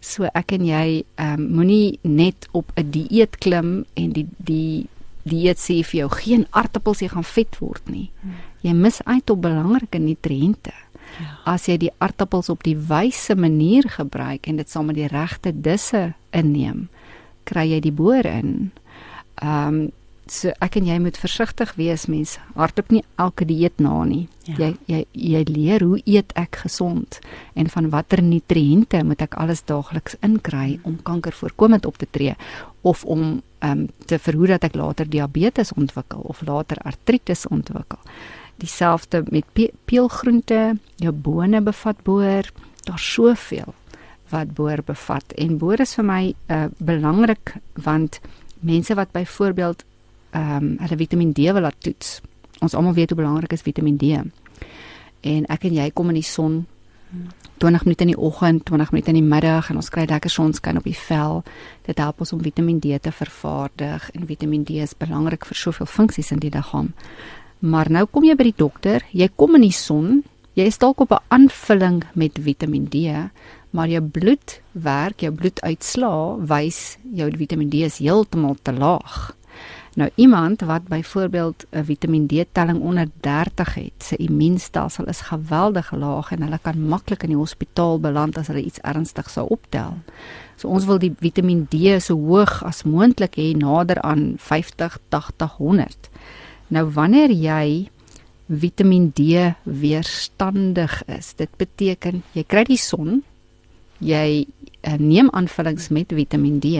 So ek en jy um, moenie net op 'n dieet klim en die die dieet sê vir jou geen aartappels jy gaan vet word nie. Jy mis uit op belangrike nutriënte. As jy die aartappels op die wyse manier gebruik en dit saam met die regte disse inneem, kry jy die boor in. Ehm um, so ek en jy moet versigtig wees mens hardloop nie elke dieet na nie.
Ja.
Jy jy jy leer hoe eet ek gesond en van watter nutriënte moet ek alles daagliks inkry om kanker voorkomend op te tree of om um, te verhoed dat ek later diabetes ontwikkel of later artritis ontwikkel. Dieselfde met pe peelgroente, jou bone bevat boor, daar's soveel wat boor bevat en boor is vir my uh, belangrik want mense wat byvoorbeeld ehm um, hulle Vitamiin D wil laat toets. Ons almal weet hoe belangrik is Vitamiin D. En ek en jy kom in die son 20 minute in die oggend, 20 minute in die middag en ons kry lekker sonskyn op die vel. Dit help ons om Vitamiin D te vervaardig en Vitamiin D is belangrik vir soveel funksies in die liggaam. Maar nou kom jy by die dokter, jy kom in die son, jy is dalk op 'n aanvulling met Vitamiin D, maar jou bloedwerk, jou bloeduitslaa wys jou Vitamiin D is heeltemal te laag. Nou iemand wat byvoorbeeld 'n Vitamiin D telling onder 30 het, sy immuunstelsel is geweldig laag en hulle kan maklik in die hospitaal beland as hulle iets ernstig sou optel. So ons wil die Vitamiin D so hoog as moontlik hê, nader aan 50, 80, 100. Nou wanneer jy Vitamiin D weerstandig is, dit beteken jy kry die son, jy uh, neem aanvullings met Vitamiin D,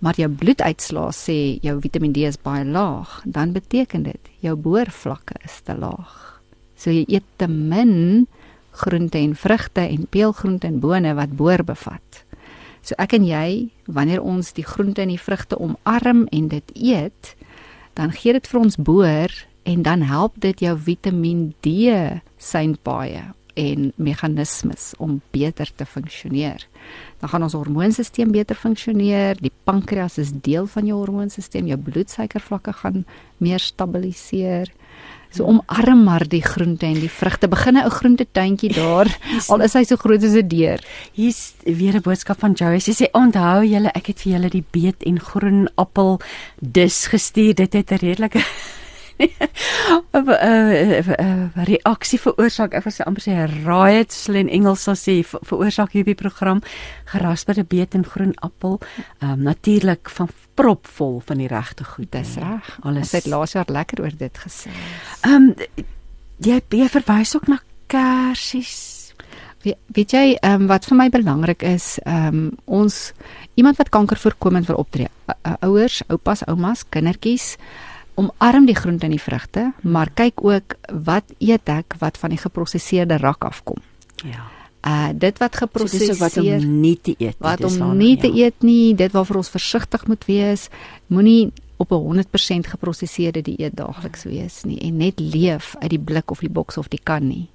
maar jou bloeduitslae sê jou Vitamiin D is baie laag, dan beteken dit jou boorvlakke is te laag. So jy eet te min groente en vrugte en peulgroente en bone wat boor bevat. So ek en jy, wanneer ons die groente en die vrugte omarm en dit eet, dan gee dit vir ons boor en dan help dit jou Vitamiin D synpaaie en meganismes om beter te funksioneer. Dan gaan ons hormoonstelsel beter funksioneer, die pankreas is deel van jou hormoonstelsel, jou bloedsuikervlakke gaan meer stabiliseer. So omarm maar die groente en die vrugte. Begin 'n groentetuintjie daar. Al is hy so groot soos 'n deur.
Hier's weer 'n boodskap van Joyce. Sy sê onthou julle ek het vir julle die beet en groen appel dis gestuur. Dit het 'n redelike 'n reaksie veroorsaak. Ek was amper sê riot sal in Engels sal sê ver- veroorsaak hierdie program gerasperde beet en groen appel. Ehm um, natuurlik van propvol van die regte goed.
Dis reg.
Alles.
Het laas jaar lekker oor dit gesê.
Ehm um, jy jy verwys ook na kersies.
Weet, weet jy um, wat vir my belangrik is, um, ons iemand wat kanker voorkomend wil optree, ouers, oupas, oumas, kindertjies, omarm die groente en die vrugte, maar kyk ook wat eet ek wat van die geprosesseerde rak afkom.
Ja.
Uh dit wat
So
geprosesseer
ook wat om nie te eet. nie,
wat om
waarna-
nie te
ja.
eet nie, dit waarvoor ons versigtig moet wees, moenie op 'n 100% geprosesseerde dieet daagliks wees nie en net leef uit die blik of die boks of die kan nie.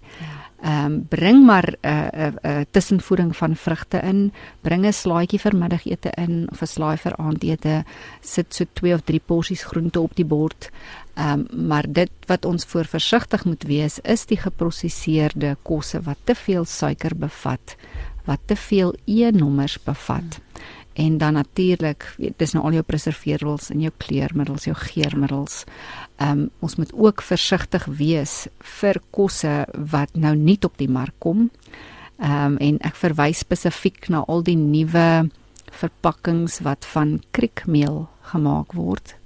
Ehm um, bring maar 'n uh, 'n uh, uh, tussenvoeding van vrugte in, bring 'n slaaitjie vir middagete in of 'n slaai vir aandete, sit so 2 of 3 porsies groente op die bord. Ehm um, maar dit wat ons voor versigtig moet wees is die geprosesseerde kosse wat te veel suiker bevat, wat te veel E-nommers bevat. En dan natuurlik, dis nou al jou preserveermiddels en jou kleurmiddels, jou geurmiddels. Ehm um, ons moet ook versigtig wees vir kosse wat nou nie op die mark kom. Ehm um, en ek verwys spesifiek na al die nuwe verpakkings wat van kriekmeel gemaak word.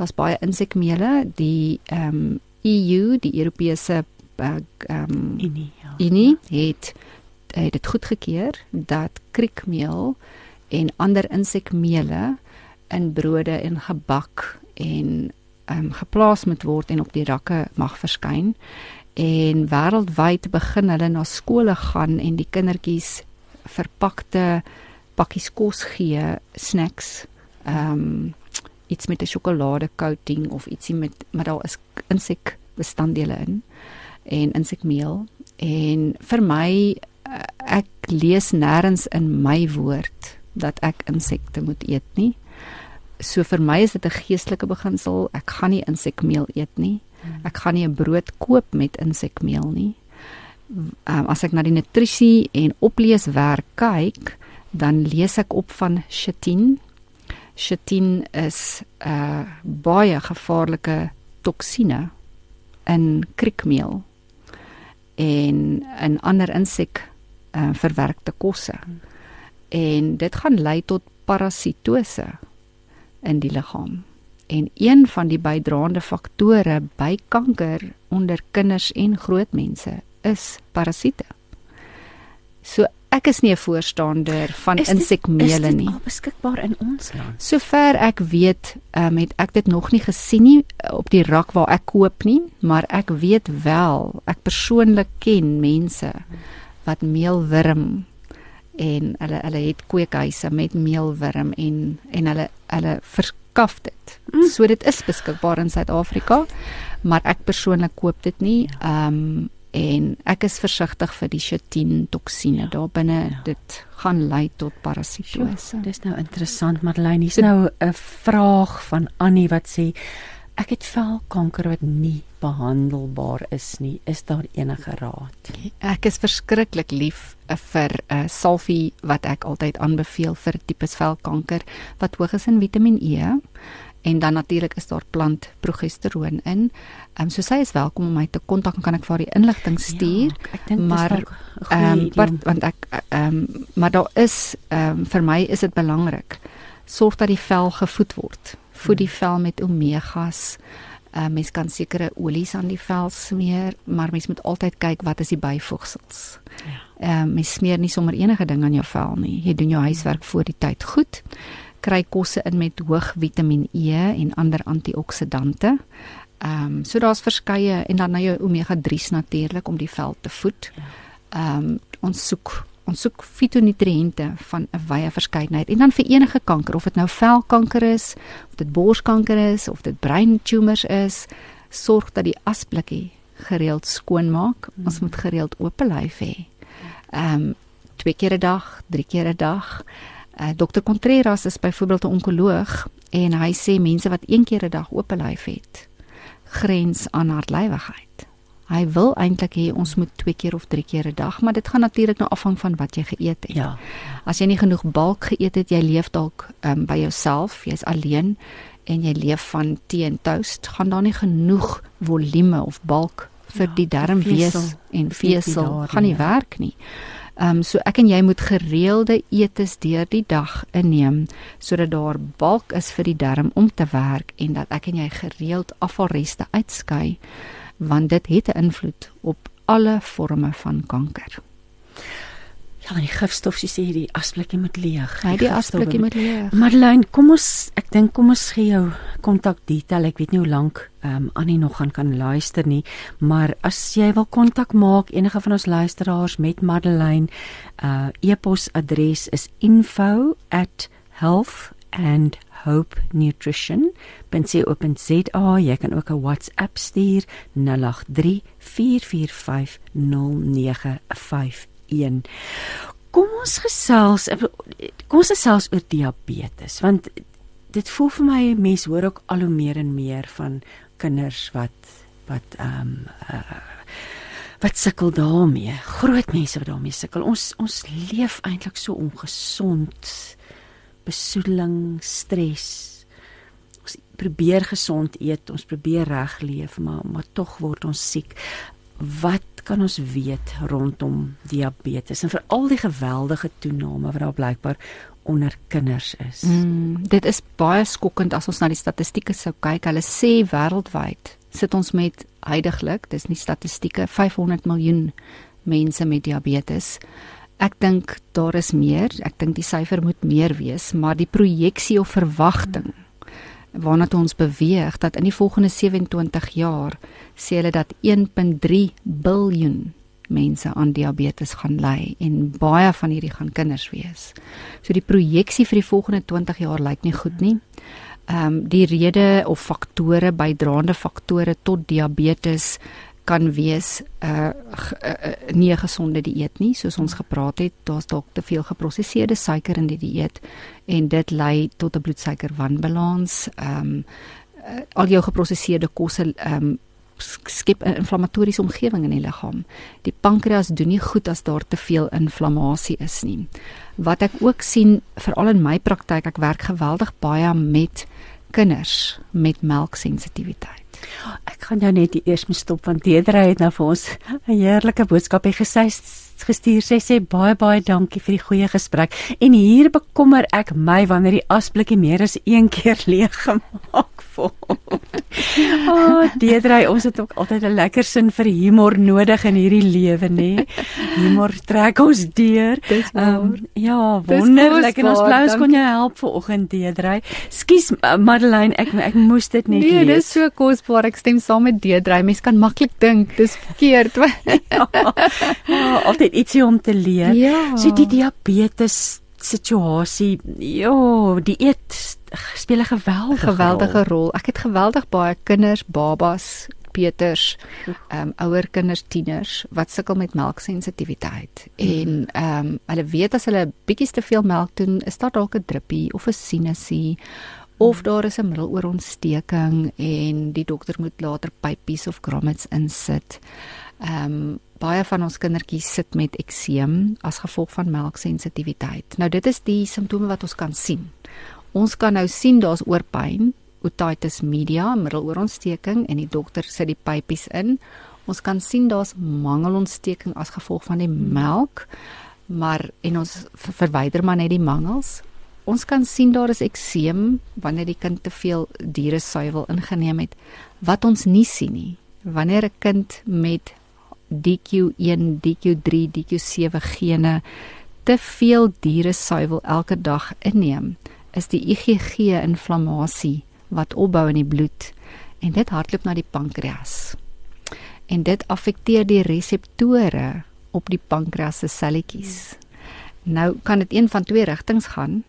Daar's baie insekmele, die ehm um, EU, die Europese eh, ehm um,
Unie, ja.
Unie het het dit goedgekeur dat kriekmeel en ander insekmele in brode en gebak en ehm um, geplaas moet word en op die rakke mag verskyn. En wêreldwyd begin hulle na skole gaan en die kindertjies verpakte pakkies kos gee, snacks. Ehm um, iets met 'n sjokolade coating of ietsie met maar daar is insek bestanddele in en insekmeel en vir my eh, ek lees nêrens in my woord dat ek insekte moet eet nie. So vir my is dit 'n geestelike beginsel. Ek gaan nie insekmeel eet nie. Ek gaan nie 'n brood koop met insekmeel nie. Um, as ek na die nutrisie en opleeswerk kyk, dan lees ek op van chitin. Chitin is 'n uh, baie gevaarlike toksine in kriekmeel en in ander insek uh, verwerkte kosse. En dit gaan lei tot parasitose in die liggaam. En een van die bydraende faktore by kanker onder kinders en groot mense is parasiete. So ek is nie 'n voorstander van insekmele nie.
Is dit beskikbaar in ons land?
Sover ek weet, um, het ek dit nog nie gesien nie eh, op die rak waar ek koop nie, maar ek weet wel, ek persoonlik ken mense wat meelwurm en hulle hulle het kweekhuise met meelwurm en en hulle hulle verskaf dit. Mm. So dit is beskikbaar in Suid-Afrika, maar ek persoonlik koop dit nie. Ehm um, en ek is versigtig vir die chitin toksine ja. daar binne ja. dit gaan lei tot parasitose.
Dis nou interessant Madeleine, hier's nou 'n vraag van Annie wat sê ek het velkanker wat nie behandelbaar is nie. Is daar enige raad?
Ek is verskriklik lief eh, vir 'n uh, salvie wat ek altyd aanbeveel vir tipes velkanker wat hoog is in Vitamiin E en dan natuurlik is daar plant progesteroon in. Ehm um, so sy is welkom om my te kontak en kan ek vir haar die inligting ja, stuur. Ja, ek dink maar ehm um, want ek ehm um, maar daar is ehm um, vir my is dit belangrik sorg dat die vel gevoed word. Voed die vel met omegas. Ehm uh, mens kan sekere olies aan die vel smeer, maar mens moet altyd kyk wat is die byvoegsels. Ja. Ehm um, mens smeer nie sommer enige ding aan jou vel nie. Jy doen jou huiswerk voor die tyd goed kry kosse in met hoog Vitamiin E en ander antioksidante. Ehm um, so daar's verskeie en dan nou jou omega 3s natuurlik om die vel te voed. Ehm um, ons soek ons soek fitonutriënte van 'n wye verskeidenheid en dan vir enige kanker of dit nou velkanker is of dit borskanker is of dit breintumors is, sorg dat die asblikkie gereeld skoon maak. Mm. Ons moet gereeld oop lyf hê. Ehm um, twee keer 'n dag, drie keer 'n dag. Uh, eh, Dr Contreras is byvoorbeeld 'n onkoloog en hy sê mense wat een keer 'n dag oop lyf het, grens aan hartlywigheid. Hy wil eintlik hê ons moet twee keer of drie keer 'n dag, maar dit gaan natuurlik nou afhang van wat jy geëet het.
Ja.
As jy nie genoeg balk geëet het, jy leef dalk um, by jouself, jy's alleen en jy leef van tee en toast, gaan daar nie genoeg volume of balk vir ja, die darmwees en vesel gaan nie ja. werk nie. Ehm um, so ek en jy moet gereelde eetes deur die dag inneem sodat daar balk is vir die darm om te werk en dat ek en jy gereeld afvalreste uitskei want dit het 'n invloed op alle forme van kanker.
Ja, die gifstof sy sê die asblikkie moet leeg.
Ja, die asblikkie moet leeg.
Madeleine, kom ons ek dink kom ons gee jou kontak detail. Ek weet nie hoe lank ehm um, Annie nog gaan kan luister nie, maar as jy wil kontak maak enige van ons luisteraars met Madeleine, uh e-posadres is info@health and hope nutrition .co.za jy kan ook 'n WhatsApp stuur 083 445 0951 1. Kom ons gesels kom ons gesels oor diabetes want dit voel vir my mense hoor ook al hoe meer en meer van kinders wat wat ehm um, uh, wat sukkel daarmee. Groot mense wat daarmee sukkel. Ons ons leef eintlik so ongesond. Besoedeling, stres. Ons probeer gesond eet, ons probeer reg leef, maar maar tog word ons siek. Wat kan ons weet rondom diabetes en veral die geweldige toename wat daar blykbaar onder kinders is.
Mm, dit is baie skokkend as ons na die statistieke sou kyk. Hulle sê wêreldwyd sit ons met heidaglik, dis nie statistieke 500 miljoen mense met diabetes. Ek dink daar is meer. Ek dink die syfer moet meer wees, maar die projeksie of verwagting waarna toe ons beweeg dat in die volgende 27 jaar sê hulle dat 1.3 biljoen mense aan diabetes gaan ly en baie van hierdie gaan kinders wees. So die projeksie vir die volgende 20 jaar lyk nie goed nie. Ehm um, die rede of faktore bydraende faktore tot diabetes kan wees uh, uh, uh, nie gesonde dieet nie soos ons gepraat het daar's dalk te veel geprosesede suiker in die dieet en dit lei tot 'n bloedsuiker wanbalans ehm um, uh, al jou geprosesede kosse ehm um, skep 'n inflammatoriese omgewing in die liggaam. Die pankreas doen nie goed as daar te veel inflammasie is nie. Wat ek ook sien veral in my praktyk, ek werk geweldig baie met kinders met melksensitiwiteit.
Ek gaan jou net eers moet stop want Deedre het nou vir ons 'n heerlike boodskap gesê gestuur. Sy sê baie baie dankie vir die goeie gesprek. En hier bekommer ek my wanneer die asblikkie meer as een keer leeg gemaak word. O, oh, Deedre, ons het ook altyd 'n lekker sin vir humor nodig in hierdie lewe, nê? Humor trek ons deur. Um, ja, wonderlik en ons bly ons kon jou help vanoggend, Deedre. Skus Madeleine, ek ek moes dit net
nee,
lees.
Nee, dis so kosbaar. Ek stem saam met Deedre. Mens kan maklik dink dis verkeerd.
ja, ja, altyd ietsie om te leer.
Ja.
So die diabetes situasie, ja, die eet speel 'n geweldige
geweldige rol. rol. Ek het geweldig baie kinders, babas, Peters, ehm um, ouer kinders, tieners wat sukkel met melksensitiwiteit. En ehm um, hulle weet as hulle bietjie te veel melk doen, is daar dalk 'n druppie of 'n sinusie of daar is 'n middeloorontsteking en die dokter moet later pypies of grommets insit. Ehm um, baie van ons kindertjies sit met ekseem as gevolg van melksensitiwiteit. Nou dit is die simptome wat ons kan sien. Ons kan nou sien daar's oorpyn, otitis media, middeloorontsteking en die dokter sit die pypies in. Ons kan sien daar's mangelontsteking as gevolg van die melk, maar en ons verwyder maar net die mangels. Ons kan sien daar is ekseem wanneer die kind te veel diere suiwel ingeneem het wat ons nie sien nie. Wanneer 'n kind met DQ1, DQ3, DQ7 gene te veel diere suiwel elke dag inneem, is die IgG inflammasie wat opbou in die bloed en dit hardloop na die pankreas. En dit affekteer die reseptore op die pankreas se selletjies. Nou kan dit een van twee rigtings gaan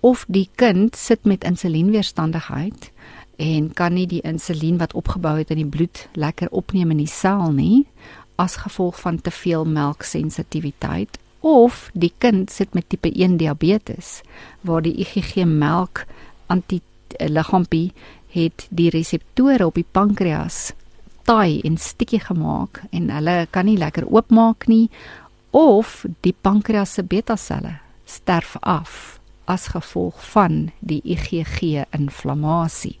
of die kind sit met insulienweerstandigheid en kan nie die insulien wat opgebou het in die bloed lekker opneem in die sel nie as gevolg van te veel melksensitiwiteit of die kind sit met tipe 1 diabetes waar die IgG melk anti liggaampie het die reseptore op die pankreas taai en stikkie gemaak en hulle kan nie lekker oopmaak nie of die pankreas se beta selle sterf af as gevolg van die IgG inflammasie.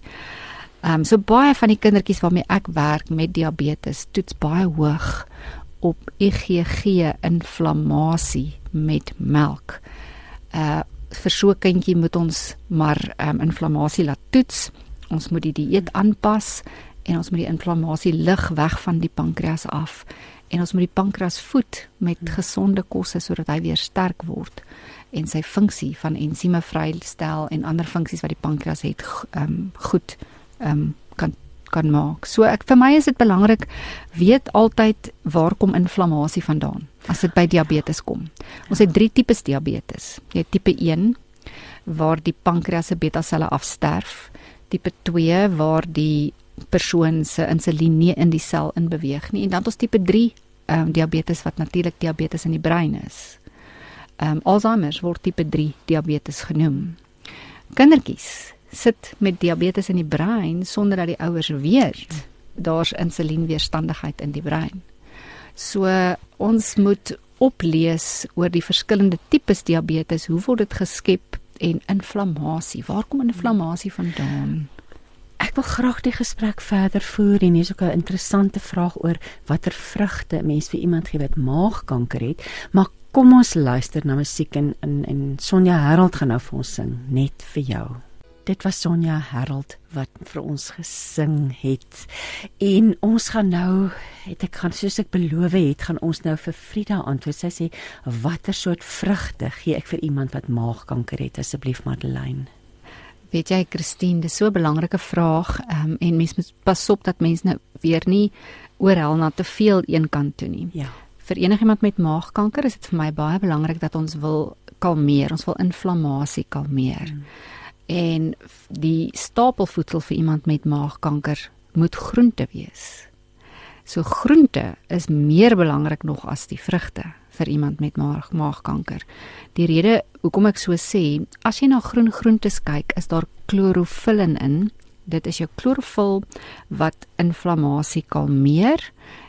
Ehm um, so baie van die kindertjies waarmee ek werk met diabetes toets baie hoog op IgG inflammasie met melk. Uh vir so 'n kindjie moet ons maar um, inflammasie laat toets. Ons moet die dieet aanpas en ons moet die inflammasie lig weg van die pankreas af en ons moet die pankreas voed met gesonde kosse sodat hy weer sterk word en sy funksie van ensieme vrystel en ander funksies wat die pankreas het um, goed um, kan kan maak. So ek vir my is dit belangrik weet altyd waar kom inflammasie vandaan as dit by diabetes kom. Ons het drie tipes diabetes. Jy het tipe 1 waar die pankreas se beta selle afsterf, tipe 2 waar die persoon se insulien nie in die sel in beweeg nie en dan ons tipe 3 um, diabetes wat natuurlik diabetes in die brein is. Ehm um, Alzheimer word tipe 3 diabetes genoem. Kindertjies sit met diabetes in die brein sonder dat die ouers weet daar's insulienweerstandigheid in die brein. So ons moet oplees oor die verskillende tipes diabetes, hoe word dit geskep en inflammasie. Waar kom inflammasie vandaan?
Ek wil graag die gesprek verder voer en hier's ook 'n interessante vraag oor watter vrugte mens vir iemand gee wat maagkanker het, maar kom ons luister na musiek en en, en Sonja Harold gaan nou vir ons sing net vir jou. Dit was Sonja Harold wat vir ons gesing het. En ons gaan nou, het ek gaan soos ek beloof het, gaan ons nou vir Frida antwoord. Sy sê, "Watter soort vrugte gee ek vir iemand wat maagkanker het asseblief Madeleine?"
Weet jy, Christine, dis so 'n belangrike vraag. Um, en mens moet pas op dat mense nou weer nie oorhel na te veel een kant toe nie.
Ja.
Vir enigiemand met maagkanker is dit vir my baie belangrik dat ons wil kalmeer, ons wil inflammasie kalmeer. Mm. En die stapelvoedsel vir iemand met maagkanker moet groente wees. So groente is meer belangrik nog as die vrugte vir iemand met maag maagkanker. Die rede hoekom ek so sê, as jy na groen groentes kyk, is daar klorofil in. Dit is jou klorofil wat inflammasie kalmeer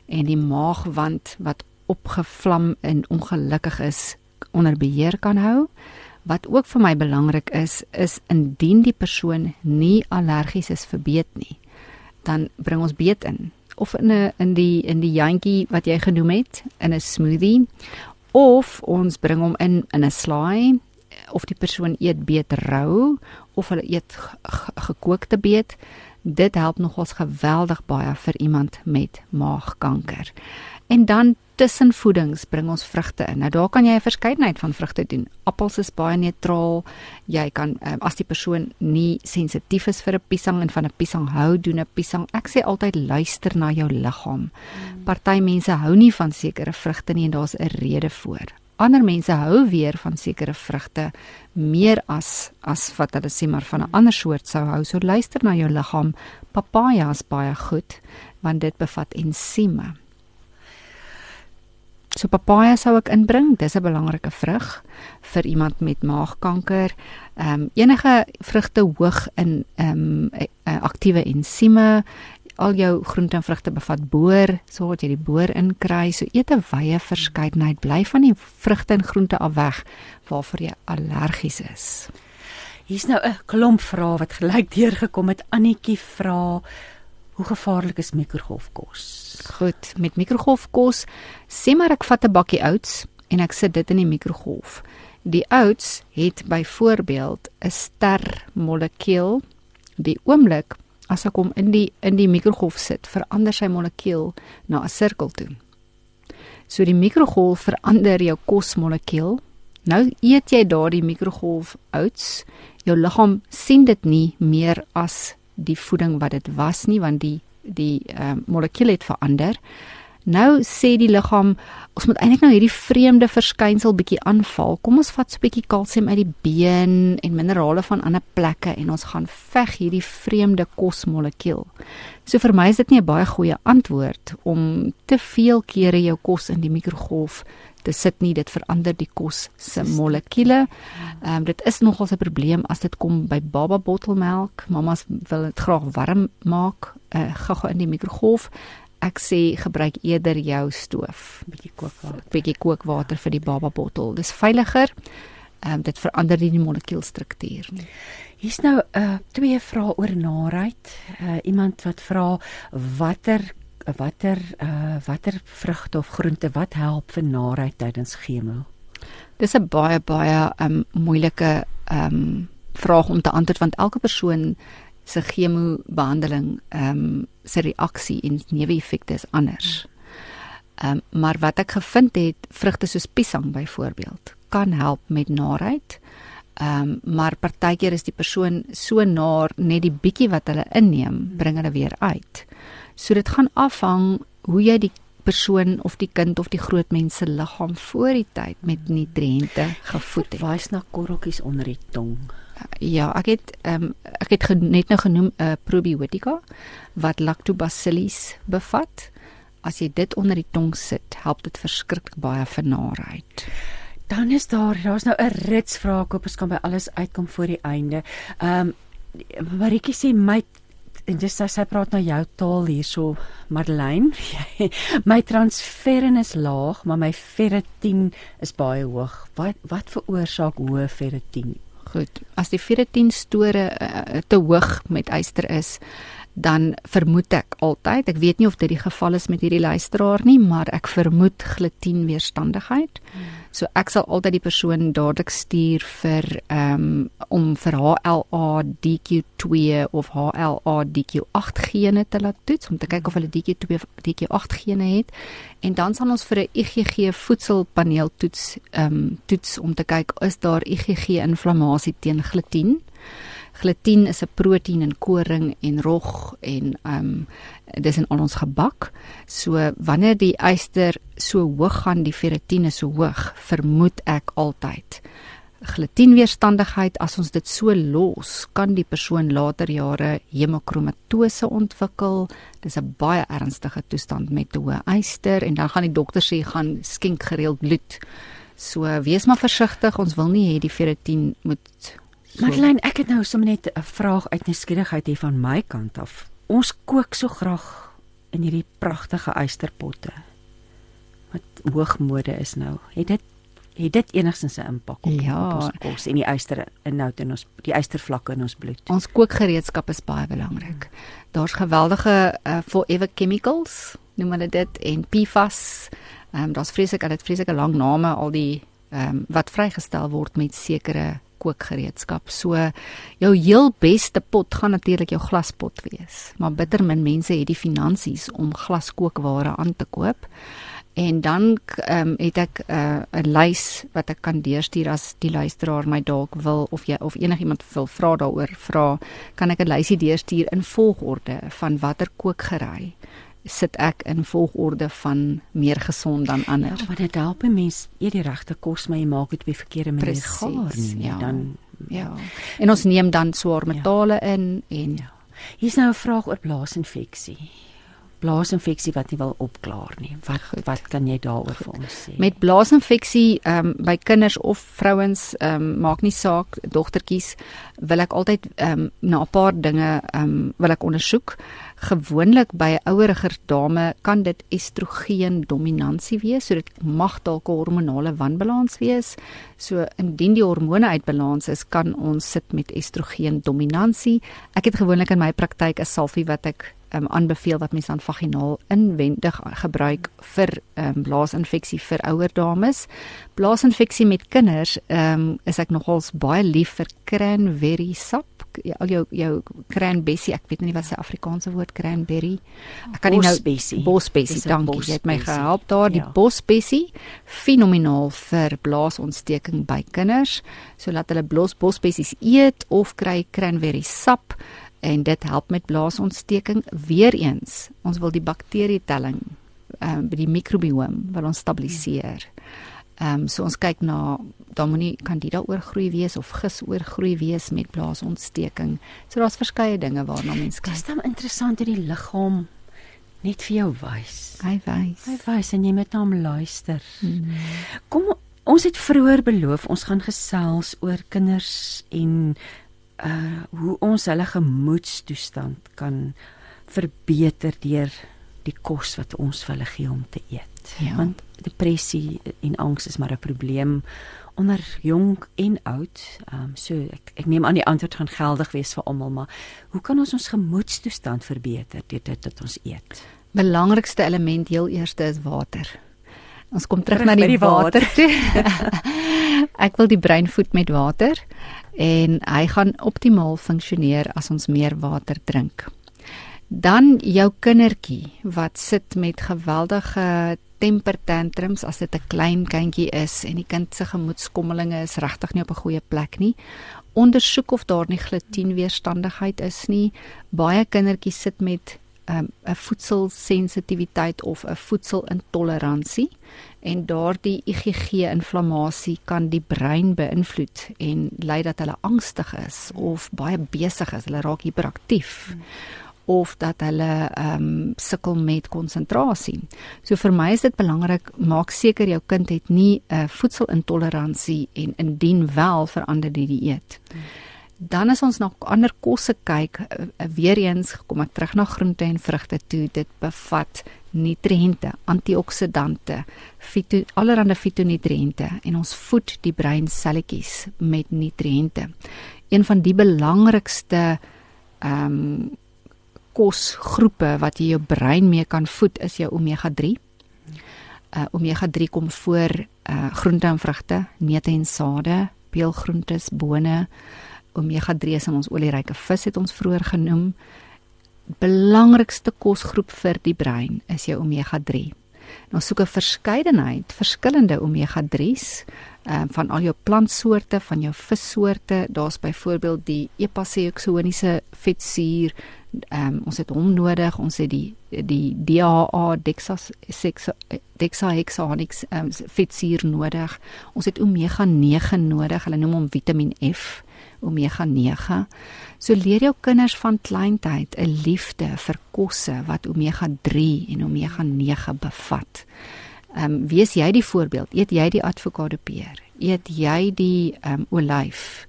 en die maagwand wat opgevlam en ongelukkig is onder beheer kan hou. Wat ook vir my belangrik is, is indien die persoon nie allergies is vir beet nie, dan bring ons beet in. Of in 'n in die in die jantjie wat jy genoem het in 'n smoothie of ons bring hom in in 'n slaai of die persoon eet beet rou of hulle eet gekookte beet dit help nogals geweldig baie vir iemand met maagkanker en dan tussenvoedings bring ons vrugte in. Nou daar kan jy 'n verskeidenheid van vrugte doen. Appels is baie neutraal. Jy kan um, as die persoon nie sensitief is vir 'n piesang en van 'n piesang hou, doen 'n piesang. Ek sê altyd luister na jou liggaam. Hmm. Party mense hou nie van sekere vrugte nie en daar's 'n rede voor. Ander mense hou weer van sekere vrugte meer as as wat hulle sê maar van 'n ander soort sou hou. So luister na jou liggaam. Papaja is baie goed want dit bevat ensieme. So papaja sou ek inbring. Dis 'n belangrike vrug vir iemand met maagkanker. Ehm um, enige vrugte hoog in ehm um, aktiewe ensieme. Al jou groente en vrugte bevat boor, so wat jy die boor inkry. So eet 'n wye verskeidenheid. Bly van die vrugte en groente af weg waarvoor jy allergies is.
Hier's nou 'n klomp vrae wat gelyk deurgekom het. Annetjie vra Hoe gevaarlik is mikrogolfkos?
Goed, met mikrogolfkos, sê maar ek vat 'n bakkie oats en ek sit dit in die mikrogolf. Die oats het byvoorbeeld 'n ster molekuul. Die oomblik as ek hom in die in die mikrogolf sit, verander sy molekuul na 'n sirkel toe. So die mikrogolf verander jou kosmolekuul. Nou eet jy daardie mikrogolf oats, jou liggaam sien dit nie meer as die voeding wat dit was nie want die die uh, molekuule het verander. Nou sê die liggaam ons moet eintlik nou hierdie vreemde verskynsel bietjie aanval. Kom ons vat so 'n bietjie kalsium uit die been en minerale van ander plekke en ons gaan veg hierdie vreemde kosmolekuul. So vir my is dit nie 'n baie goeie antwoord om te veel kere jou kos in die mikrogolf te sit nie dit verander die kos se molekuule. Ehm um, dit is nogals 'n probleem as dit kom by baba bottelmelk. Mamas wil dit graag warm maak, uh, gou-gou in die mikrogolf. Ek sê gebruik eerder jou stoof,
bietjie kookwater,
bietjie kookwater vir die baba bottel. Dis veiliger. Ehm um, dit verander nie die molekuulstruktuur nie.
Hier's nou uh, twee vrae oor naait. Uh, iemand wat vra watter watter uh watter vrugte of groente wat help vir naait tydens chemo?
Dis 'n baie baie um moeilike um vraag om te antwoord want elke persoon se chemo behandeling um se reaksie en neeweffekte is anders. Um maar wat ek gevind het, vrugte soos piesang byvoorbeeld kan help met naait. Um maar partykeer is die persoon so naar net die bietjie wat hulle inneem, bring hulle weer uit. So dit gaan afhang hoe jy die persoon of die kind of die groot mense liggaam voor die tyd met nutriënte gevoed het.
Wys na korreltjies onder die tong.
Ja, ek het ehm um, ek het net nou genoem 'n uh, eh, probiotika wat lactobacillus bevat. As jy dit onder die tong sit, help dit verskriklik baie vir naait.
Dan is daar daar's nou 'n rits vrae koop ons kan by alles uitkom voor die einde. Ehm um, Maritjie sê my en dis sy praat nou jou taal hierso Madeleine my transferin is laag maar my ferritin is baie hoog. Wat wat veroorsaak hoë ferritin
goed as die ferritin store uh, te hoog met yster is dan vermoed ek altyd ek weet nie of dit die geval is met hierdie luisteraar nie maar ek vermoed glutien weerstandigheid hmm. So ek sal altyd die persoon dadelik stuur vir ehm um, om vir HLA DQ2 of HLA DQ8 gene te laat toets om te kyk of hulle DQ2 DQ8 gene het en dan sal ons vir 'n IgG voedselpaneel toets ehm um, toets om te kyk is daar IgG inflammasie teen glutien. Glutien is 'n proteïen in koring en rog en ehm um, dis in al ons gebak. So wanneer die yster so hoog gaan, die ferritin is so hoog, vermoed ek altyd glutienweerstandigheid as ons dit so los, kan die persoon later jare hemokromatose ontwikkel. Dis 'n baie ernstige toestand met hoë yster en dan gaan die dokter sê gaan skenk gereeld bloed. So wees maar versigtig, ons wil nie hê die ferritin moet
so. Marlene, ek het nou sommer net 'n vraag uit nuuskierigheid hier van my kant af. Ons kook so graag in hierdie pragtige ysterpotte. Wat hoogmode is nou. Het dit het dit enigstens 'n impak op,
ja.
op ons kos en die yster inhoud in ons die ystervlakke in ons bloed.
Ons kookgereedskap is baie belangrik. Hmm. Daar's geweldige uh, forever chemicals, noem hulle dit en PFAS. Ehm um, daar's vreeslik al dit vreeslike lang name al die ehm um, wat vrygestel word met sekere kookgereedskap. So jou heel beste pot gaan natuurlik jou glaspot wees. Maar bitter min mense het die finansies om glaskookware aan te koop. En dan ehm um, het ek eh, 'n uh, lys wat ek kan deurstuur as die luisteraar my dalk wil of jy of enigiemand wil vra daaroor vra, kan ek 'n lysie deurstuur in volgorde van watter kookgerei sit ek in volgorde van meer gesond dan ander.
Ja, maar dit help mense eet die regte kos, maar jy maak dit op die verkeerde manier gaar nie,
ja.
dan
ja. En ons neem dan swaar metale ja. in en
ja. Hier's nou 'n vraag oor blaasinfeksie blaasinfeksie wat nie wil opklaar nie. Wat Goed. wat kan jy daaroor vir ons sê?
Met blaasinfeksie ehm um, by kinders of vrouens ehm um, maak nie saak dogtertjies wil ek altyd ehm um, na 'n paar dinge ehm um, wil ek ondersoek. Gewoonlik by 'n oueriger dame kan dit estrogen dominansie wees, so dit mag dalk 'n hormonale wanbalans wees. So indien die hormone uit balans is, kan ons sit met estrogen dominansie. Ek het gewoonlik in my praktyk 'n salfie wat ek um, aanbeveel wat mense aan vaginaal inwendig gebruik vir um, blaasinfeksie vir ouer dames. Blaasinfeksie met kinders um, is ek nogals baie lief vir cranberry sap. Ja, al jou jou cranberry, ek weet nie wat se Afrikaanse woord cranberry.
Ek kan nie nou bosbessie,
dankie. Jy het my gehelp daar. Die ja. bosbessie fenomenaal vir blaasontsteking by kinders. So laat hulle blos bosbessies eet of kry cranberry sap en dit help met blaasontsteking weer eens ons wil die bakterietelling ehm um, by die mikrobiom wil ons stabiliseer. Ehm um, so ons kyk na dan moenie kandida oorgroei wees of gis oorgroei wees met blaasontsteking. So daar's verskeie dinge waarna mens kyk.
Dit is dan interessant hoe die liggaam net vir jou wys.
Hy wys.
Hy wys en jy moet na hom luister. Hmm. Kom ons het vroeër beloof ons gaan gesels oor kinders en uh hoe ons hulle gemoedstoestand kan verbeter deur die kos wat ons vir hulle gee om te eet. Ja. Want depressie en angs is maar 'n probleem onder jong en oud. Ehm um, so ek ek neem aan die antwoord gaan geldig wees vir almal, maar hoe kan ons ons gemoedstoestand verbeter deur dit wat ons eet?
Belangrikste element heel eerste is water. Ons kom terug, terug na die, die water. water. ek wil die brein voed met water en hy gaan optimaal funksioneer as ons meer water drink. Dan jou kindertjie wat sit met geweldige temper tantrums as dit 'n klein kindjie is en die kind se gemoedskommelinge is regtig nie op 'n goeie plek nie. Ondersoek of daar nie glutienweerstandigheid is nie. Baie kindertjies sit met um, 'n voedselsensitiwiteit of 'n voedselintoleransie en daardie IgG inflammasie kan die brein beïnvloed en lei dat hulle angstig is of baie besig is, hulle raak hiperaktief. Hmm of dat hulle ehm um, sukkel met konsentrasie. So vir my is dit belangrik maak seker jou kind het nie 'n voedselintoleransie en indien wel verander die dieet. Hmm dan as ons na ander kosse kyk, uh, weer eens kom ek terug na groente en vrugte toe. Dit bevat nutriënte, antioksidante, fito allerlei fitonutriënte en ons voed die brein selletjies met nutriënte. Een van die belangrikste ehm um, kosgroepe wat jy jou brein mee kan voed is jou omega 3. Uh omega 3 kom voor uh groente en vrugte, neute en sade, peulgroentes, bone, omega 3 in ons olieryke vis het ons vroeër genoem. Belangrikste kosgroep vir die brein is jou omega 3. Nou soek 'n verskeidenheid verskillende omega-3s ehm um, van al jou plantsoorte, van jou vissoorte. Daar's byvoorbeeld die epaseoxoniese vetsuur. Ehm um, ons het hom nodig. Ons het die die DHA dexas dexahexaonics ehm um, vetsuur nodig. Ons het omega 9 nodig. Hulle noem hom Vitamiin F omega 9. So leer jou kinders van kleintyd 'n liefde vir kosse wat omega 3 en omega 9 bevat. Ehm um, wees jy die voorbeeld? Eet jy die avokado peer? Eet jy die ehm um, olyf?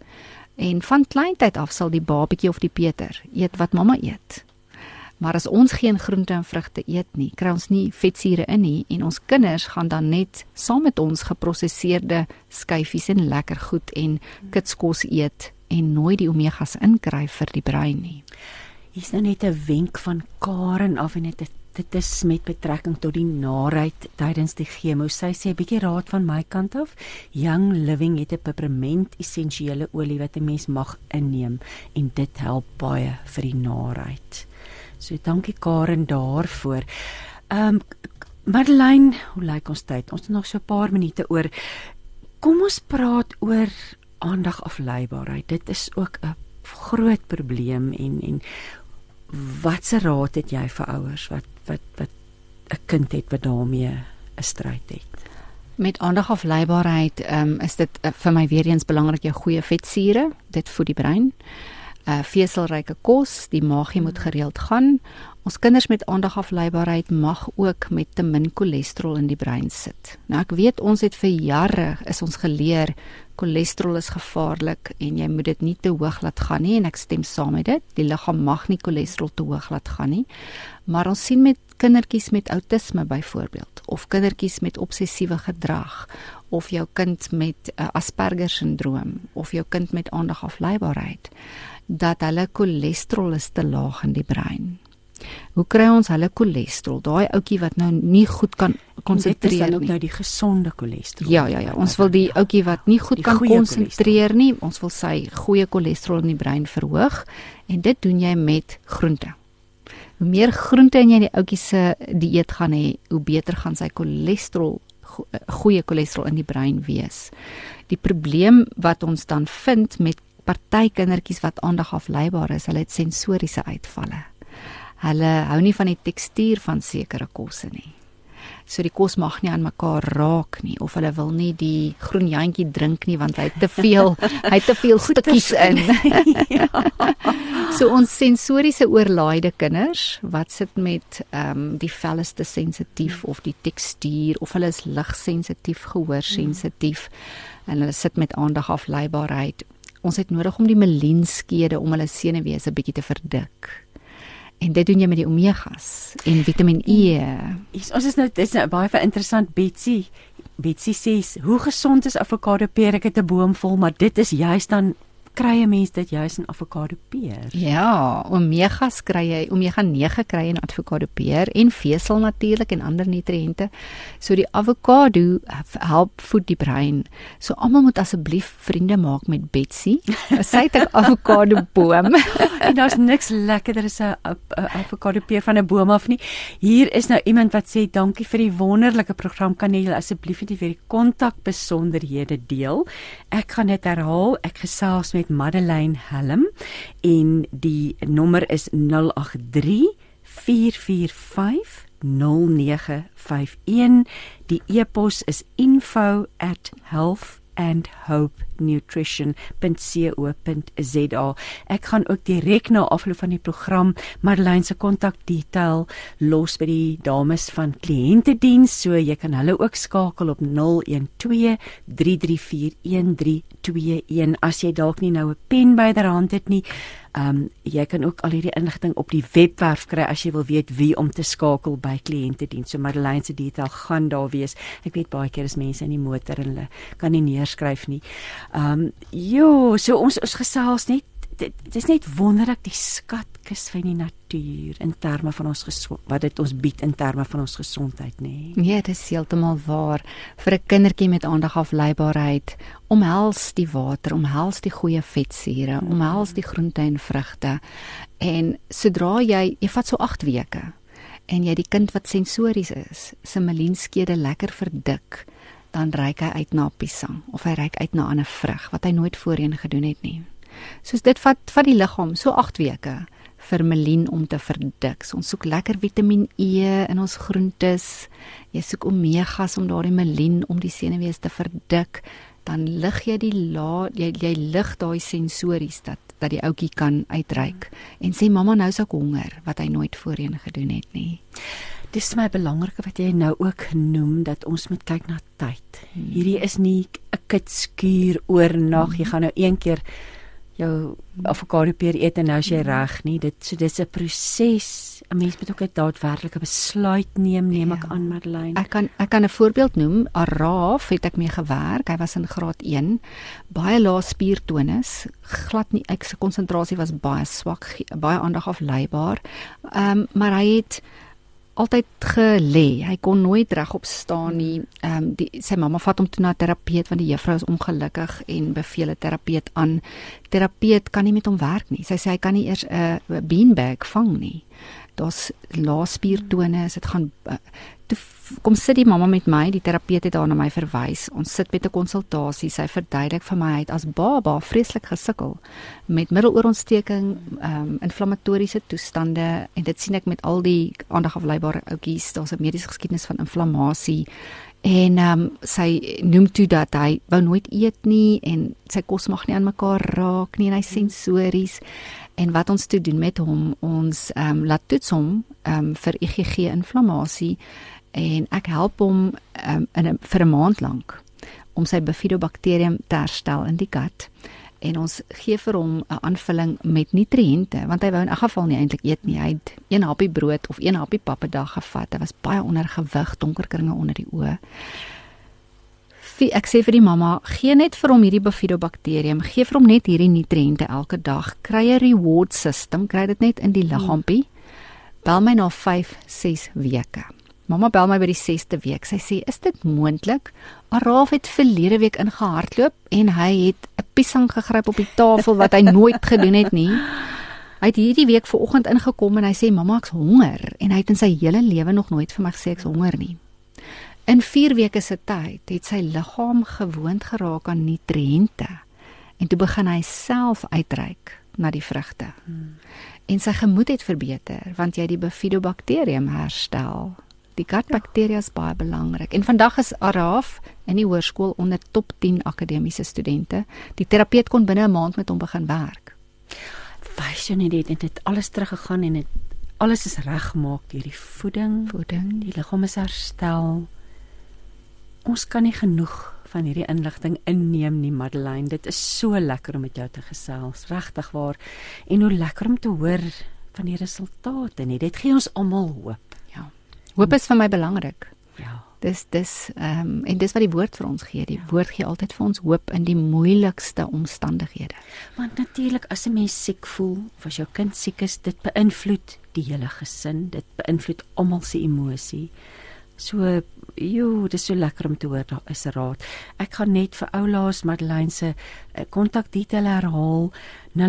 En van kleintyd af sal die babatjie of die Peter eet wat mamma eet. Maar as ons geen groente en vrugte eet nie, kry ons nie vetsure in nie en ons kinders gaan dan net saam met ons geprosesseerde skyfies en lekker goed en kitskos eet en nooit die omegas inkry vir die brein nie.
Hier's nou net 'n wenk van Karen af en dit dit is met betrekking tot die naait tydens die chemo. Sy sê 'n bietjie raad van my kant af. Young Living het 'n peperment essensiële olie wat 'n mens mag inneem en dit help baie vir die naait. So dankie Karen daarvoor. Ehm um, Madeleine, hoe lyk ons tyd? Ons het nog so 'n paar minute oor. Kom ons praat oor aandagafleibaarheid. Dit is ook 'n groot probleem en en watse raad het jy vir ouers wat wat wat 'n kind het wat daarmee 'n stryd het?
Met aandagafleibaarheid um, is dit uh, vir my weer eens belangrik jou goeie vetsure, dit voed die brein. Uh veselryke kos, die maagie moet gereeld gaan. Ons kinders met aandagafleibaarheid mag ook met te min cholesterol in die brein sit. Nou ek weet ons het vir jare is ons geleer cholesterol is gevaarlik en jy moet dit nie te hoog laat gaan nie en ek stem saam met dit. Die liggaam mag nie cholesterol te hoog laat gaan nie. Maar ons sien met kindertjies met outisme byvoorbeeld of kindertjies met obsessiewe gedrag of jou kind met uh, Asperger sindroom of jou kind met aandagafleibaarheid dat hulle cholesterol is te laag in die brein. Hoe kry ons hulle cholesterol? Daai ouetjie wat nou nie goed kan konsentreer nie.
Dit is nou die gesonde cholesterol.
Ja, ja, ja. Ons wil die ouetjie wat nie goed kan konsentreer nie, ons wil sy goeie cholesterol in die brein verhoog en dit doen jy met groente. Hoe meer groente in jy die ouetjie se dieet gaan hê, hoe beter gaan sy cholesterol goeie cholesterol in die brein wees. Die probleem wat ons dan vind met party kindertjies wat aandag afleibaar is, hulle het sensoriese uitvalle hulle hou nie van die tekstuur van sekere kosse nie. So die kos mag nie aan mekaar raak nie of hulle wil nie die groen jantjie drink nie want hy het te veel hy het te veel stukkies in. ja. So ons sensoriese oorlaaide kinders wat sit met ehm um, die vel is te sensitief of die tekstuur of hulle is ligsensitief, gehoorsensitief en hulle sit met aandagafleibaarheid. Ons het nodig om die melienskede om hulle senuwees 'n bietjie te verdik. En dit doen jy met die omegas en Vitamiin E.
Ons is nou dis nou baie vir interessant Betsy. Betsy sê, "Hoe gesond is avokado peer? Ek het 'n boom vol, maar dit is juist dan kry 'n mens dit juis in avokado peer.
Ja, omega kry jy, omega 9 kry jy in avokado peer en vesel natuurlik en ander nutriënte. So die avokado help voed die brein. So almal moet asseblief vriende maak met Betsy. Sy het 'n avokado boom
en daar's niks lekkerder as 'n avokado peer van 'n boom af nie. Hier is nou iemand wat sê dankie vir die wonderlike program. Kan jy asseblief net weer die kontak besonderhede deel? Ek gaan dit herhaal. Ek gesels met Madeleine Helm en die nommer is 083 445 0951 die e-pos is info@health nutrition.co.za. Ek gaan ook direk na afloop van die program Marlene se kontakdetail los by die dames van kliëntediens, so jy kan hulle ook skakel op 012 3341321 as jy dalk nie nou 'n pen byderhand het nie. Ehm um, jy kan ook al hierdie inligting op die webwerf kry as jy wil weet wie om te skakel by kliëntediens. So Marlene se detail gaan daar wees. Ek weet baie keer is mense in die motor en hulle kan nie neerskryf nie. Ehm um, jo, so ons ons gesels net dit, dit is net wonderlik die skatkis van die natuur in terme van ons wat dit ons bied in terme van ons gesondheid nê.
Nee. Ja, dit is heeltemal waar vir 'n kindertjie met aandagafleibaarheid. Omhels die water, omhels die goeie vetsure, mm. omhels die groente en vrugte. En sodra jy jy vat so 8 weke en jy die kind wat sensories is, se melienskede lekker verdik, dan reik hy uit na piesang of hy reik uit na 'n ander vrug wat hy nooit voorheen gedoen het nie. Soos dit vat vat die liggaam so 8 weke vir melien om te verdik. Ons soek lekker Vitamien E in ons groentes. Jy soek omegas om daardie melien om die senuwees te verdik. Dan lig jy die la jy jy lig daai sensories dat dat die ouetjie kan uitreik en sê mamma nou sou ek honger wat hy nooit voorheen gedoen het nie.
Dis my belangrike wat jy nou ook noem dat ons moet kyk na tyd. Hmm. Hierdie is nie 'n kitskuur oornag. Hmm. Jy gaan nou een keer jou avokado peer eet en nou is jy reg nie. Dit so dis 'n proses. 'n Mens moet ook 'n daadwerklike besluit neem, neem ek ja. aan Madeleine.
Ek kan ek kan 'n voorbeeld noem. Araaf het ek mee gewerk. Hy was in graad 1. Baie lae spiertonus, glad nie ek se konsentrasie was baie swak, baie aandag afleibaar. Ehm um, maar hy het altyd gelê. Hy kon nooit regop staan nie. Ehm um, die sy mamma vat hom toe na terapeut want die juffrou is ongelukkig en beveel 'n terapeut aan. Terapeut kan nie met hom werk nie. Sy sê hy kan nie eers 'n beanbag vang nie. Daar's lae spiertonus. Dit gaan uh, toe kom sit die mamma met my, die terapeut het haar na my verwys. Ons sit met 'n konsultasie. Sy verduidelik vir my hy het as baba vreeslik gesukkel met middeloorontsteking, ehm um, inflammatoriese toestande en dit sien ek met al die aandagafleibare oudjies. Daar's 'n mediese geskiedenis van inflammasie. En ehm um, sy noem toe dat hy wou nooit eet nie en sy kos mag nie aan mekaar raak nie en hy sensories en wat ons toe doen met hom ons ehm um, laat toets hom ehm um, vir IgG inflammasie en ek help hom um, in 'n vir 'n maand lank om sy bifidobakterium te herstel in die gut en ons gee vir hom 'n aanvulling met nutriënte want hy wou in elk geval nie eintlik eet nie. Hy het een happie brood of een happie pap 'n dag gevat. Hy was baie ondergewig donker kringe onder die oë. Ek sê vir die mamma gee net vir hom hierdie bifidobakterium. Gee vir hom net hierdie nutriënte elke dag. Kry 'n reward system. Kry dit net in die liggaampie bel my na 5 6 weke Mamma bel my by die 6ste week. Sy sê, "Is dit moontlik? Araaf het verlede week ingehardloop en hy het 'n piesang gegryp op die tafel wat hy nooit gedoen het nie." Hy het hierdie week vanoggend ingekom en hy sê, "Mamma, ek's honger." En hy het in sy hele lewe nog nooit vir my gesê ek's honger nie. In 4 weke se tyd het sy liggaam gewoond geraak aan nutriënte en toe begin hy self uitreik na die vrugte. Hmm. En sy gemoed het verbeter want jy die bifidobakterium herstel. Die gutbakteria is baie belangrik. En vandag is Araf in die hoërskool onder top 10 akademiese studente. Die terapeut kon binne 'n maand met hom begin werk.
Wys jy net dit het, alles teruggegaan en dit alles is reggemaak deur die voeding,
voeding,
die liggaam is herstel. Ons kan nie genoeg van hierdie inligting inneem nie, Madeleine. Dit is so lekker om met jou te gesels, regtig waar. En hoe lekker om te hoor van die resultate nie. Dit gee ons almal hoop.
Hoop is vir my belangrik.
Ja.
Dis dis ehm um, en dis wat die woord vir ons gee. Die ja. woord gee altyd vir ons hoop in die moeilikste omstandighede.
Want natuurlik as 'n mens siek voel of as jou kind siek is, dit beïnvloed die hele gesin, dit beïnvloed almal se emosie. So, jo, dis so lekker om te hoor daar is 'n raad. Ek gaan net vir oulaas Madeleine se kontakdetail uh, herhaal. 0834450951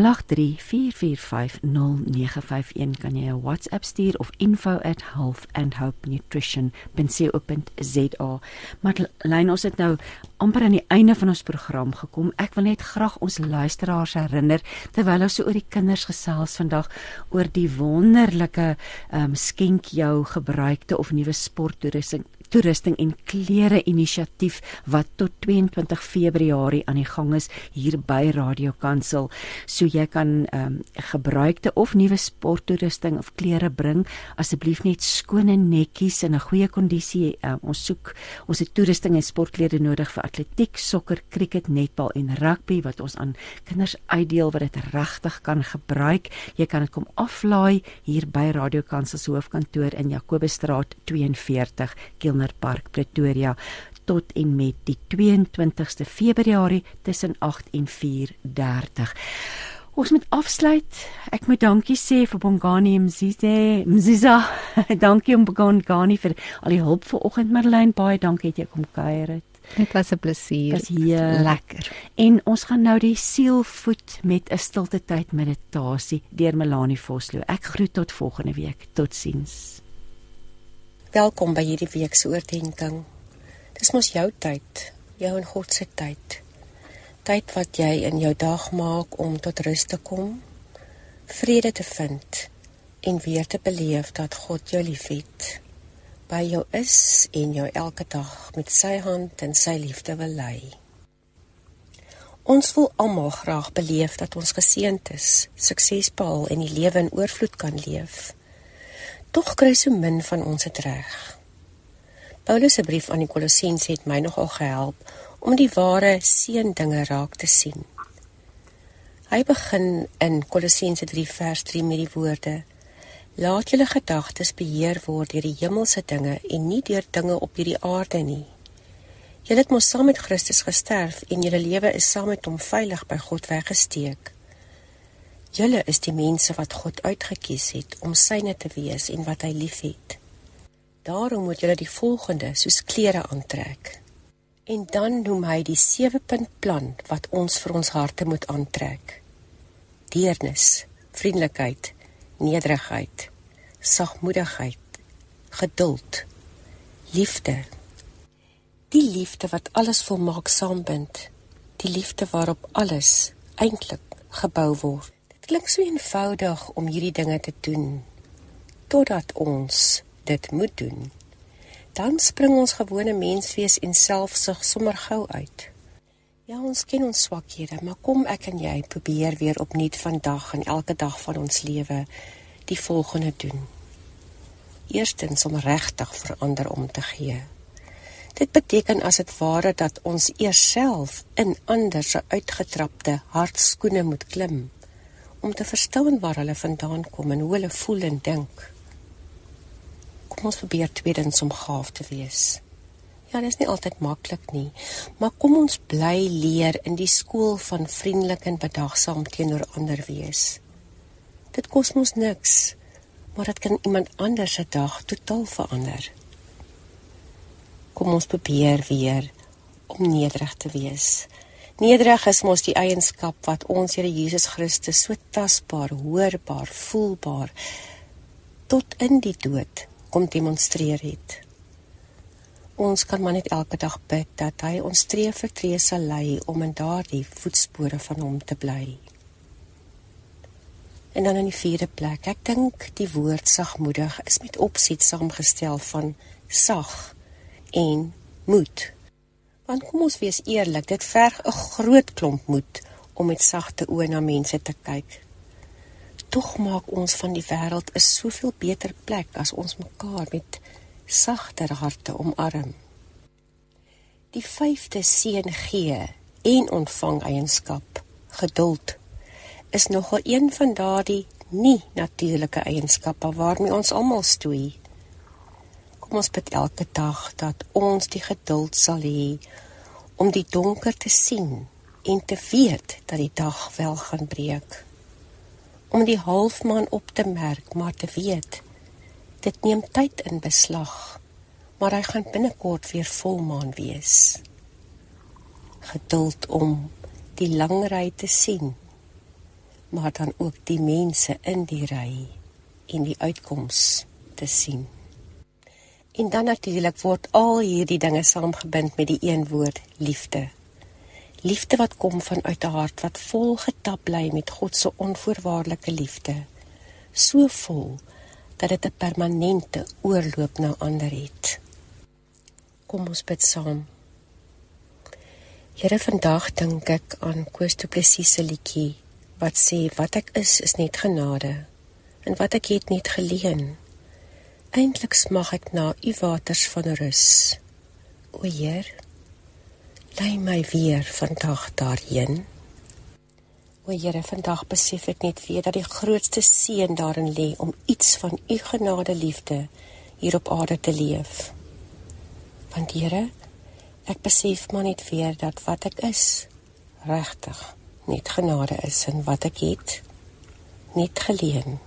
kan jy 'n WhatsApp stuur of info@healthandhopenutrition.co.za. Maar lyn ons het nou amper aan die einde van ons program gekom. Ek wil net graag ons luisteraars herinner terwyl ons so oor die kinders gesels vandag oor die wonderlike ehm um, skenk jou gebruikte of nuwe sporttoerusting toerusting en klere inisiatief wat tot 22 Februarie aan die gang is hier by Radio Kansel. So jy kan ehm um, gebruikte of nuwe sporttoerusting of klere bring, asseblief net skoon en netjies in 'n goeie kondisie. Um, ons soek ons het toerusting en sportklere nodig vir atletiek, sokker, cricket, netbal en rugby wat ons aan kinders uitdeel wat dit regtig kan gebruik. Jy kan dit kom aflaai hier by Radio Kansel se hoofkantoor in Jakobusstraat 42. Kiel Milner Park Pretoria tot en met die 22ste Februarie tussen 8 en 4:30. Ons moet afsluit. Ek moet dankie sê vir Bongani Mzize. Mziza, dankie om Bongani vir al die hulp vanoggend Marlene. Baie dankie dat jy kom kuier het.
Dit was 'n plesier.
Dit was hier lekker. En ons gaan nou die siel voed met 'n stilte tyd meditasie deur Melanie Vosloo. Ek groet tot volgende week. Totsiens.
Welkom by hierdie week se oordeenking. Dis mos jou tyd, jou en God se tyd. Tyd wat jy in jou dag maak om tot rus te kom, vrede te vind en weer te beleef dat God jou liefhet. By jou is en jou elke dag met sy hand en sy liefde wil lei. Ons wil almal graag beleef dat ons geseënd is, suksesvol en die lewe in oorvloed kan leef. Tog kry so min van ons dit reg. Paulus se brief aan die Kolossense het my nogal gehelp om die ware seën dinge raak te sien. Hy begin in Kolossense 3 vers 3 met die woorde: Laat julle gedagtes beheer word deur die hemelse dinge en nie deur dinge op hierdie aarde nie. Julle het mos saam met Christus gesterf en julle lewe is saam met hom veilig by God weggesteek. Julle is die mense wat God uitgekies het om syne te wees en wat hy liefhet. Daarom moet julle die volgende soos klere aantrek. En dan noem hy die 7-punt plan wat ons vir ons harte moet aantrek. Deernis, vriendelikheid, nederigheid, sagmoedigheid, geduld, liefde. Die liefde wat alles volmaak saambind, die liefde waarop alles eintlik gebou word klink so eenvoudig om hierdie dinge te doen totdat ons dit moet doen. Dan spring ons gewone menswees en selfsug sommer gou uit. Ja, ons ken ons swakhede, maar kom ek en jy probeer weer opnuut vandag en elke dag van ons lewe die volgende doen. Eerstens om regtig verander om te gee. Dit beteken as dit ware dat ons eers self in ander se uitgetrapte hartskoene moet klim om te verstaan waar hulle vandaan kom en hoe hulle voel en dink. Kom ons probeer tweedens om gaaf te wees. Ja, dit is nie altyd maklik nie, maar kom ons bly leer in die skool van vriendelik en bedagsaam teenoor ander wees. Dit kos ons niks, maar dit kan iemand anders se dag totaal verander. Kom ons probeer weer om nederig te wees Nederig is mos die eienskap wat ons Here Jesus Christus so tasbaar, hoorbaar, voelbaar tot in die dood kom demonstreer het. Ons kan maar net elke dag bid dat hy ons tree vir tree sal lei om in daardie voetspore van hom te bly. En dan in die vierde plek, ek dink die woord sagmoedig is met opset saamgestel van sag en moed. Want kom ons wees eerlik, dit verg 'n groot klomp moed om met sagte oë na mense te kyk. Tog maak ons van die wêreld 'n soveel beter plek as ons mekaar met sagter harte omarm. Die vyfde seën gee en ontvang eienskap, geduld, is nogal een van daardie nie natuurlike eienskappe waarmee ons almal stoei kom ons bid elke dag dat ons die geduld sal hê om die donker te sien en te weet dat die dag wel gaan breek. Om die halfmaan op te merk, maar te weet dit neem tyd in beslag, maar hy gaan binnekort weer volmaan wees. Geduld om die lang ry te sien, maar dan ook die mense in die ry en die uitkoms te sien. En dan natuurlik word al hierdie dinge saamgebind met die een woord liefde. Liefde wat kom vanuit 'n hart wat vol getap bly met God se onvoorwaardelike liefde. So vol dat dit 'n permanente oorloop na ander het. Kom ons bid saam. Here vandag dink ek aan Koos Du Plessis se liedjie wat sê wat ek is is net genade en wat ek het net geleen. Eintlik smag ek na u waters van rus. O Heer, lei my weer vandag daarheen. O Here, vandag besef ek net weer dat die grootste seën daarin lê om iets van u genade liefde hier op aarde te leef. Want Here, ek besef maar net weer dat wat ek is regtig net genade is en wat ek het net geleen.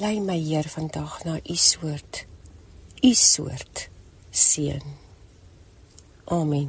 Lei my Heer vandag na u soort u soort seën. Amen.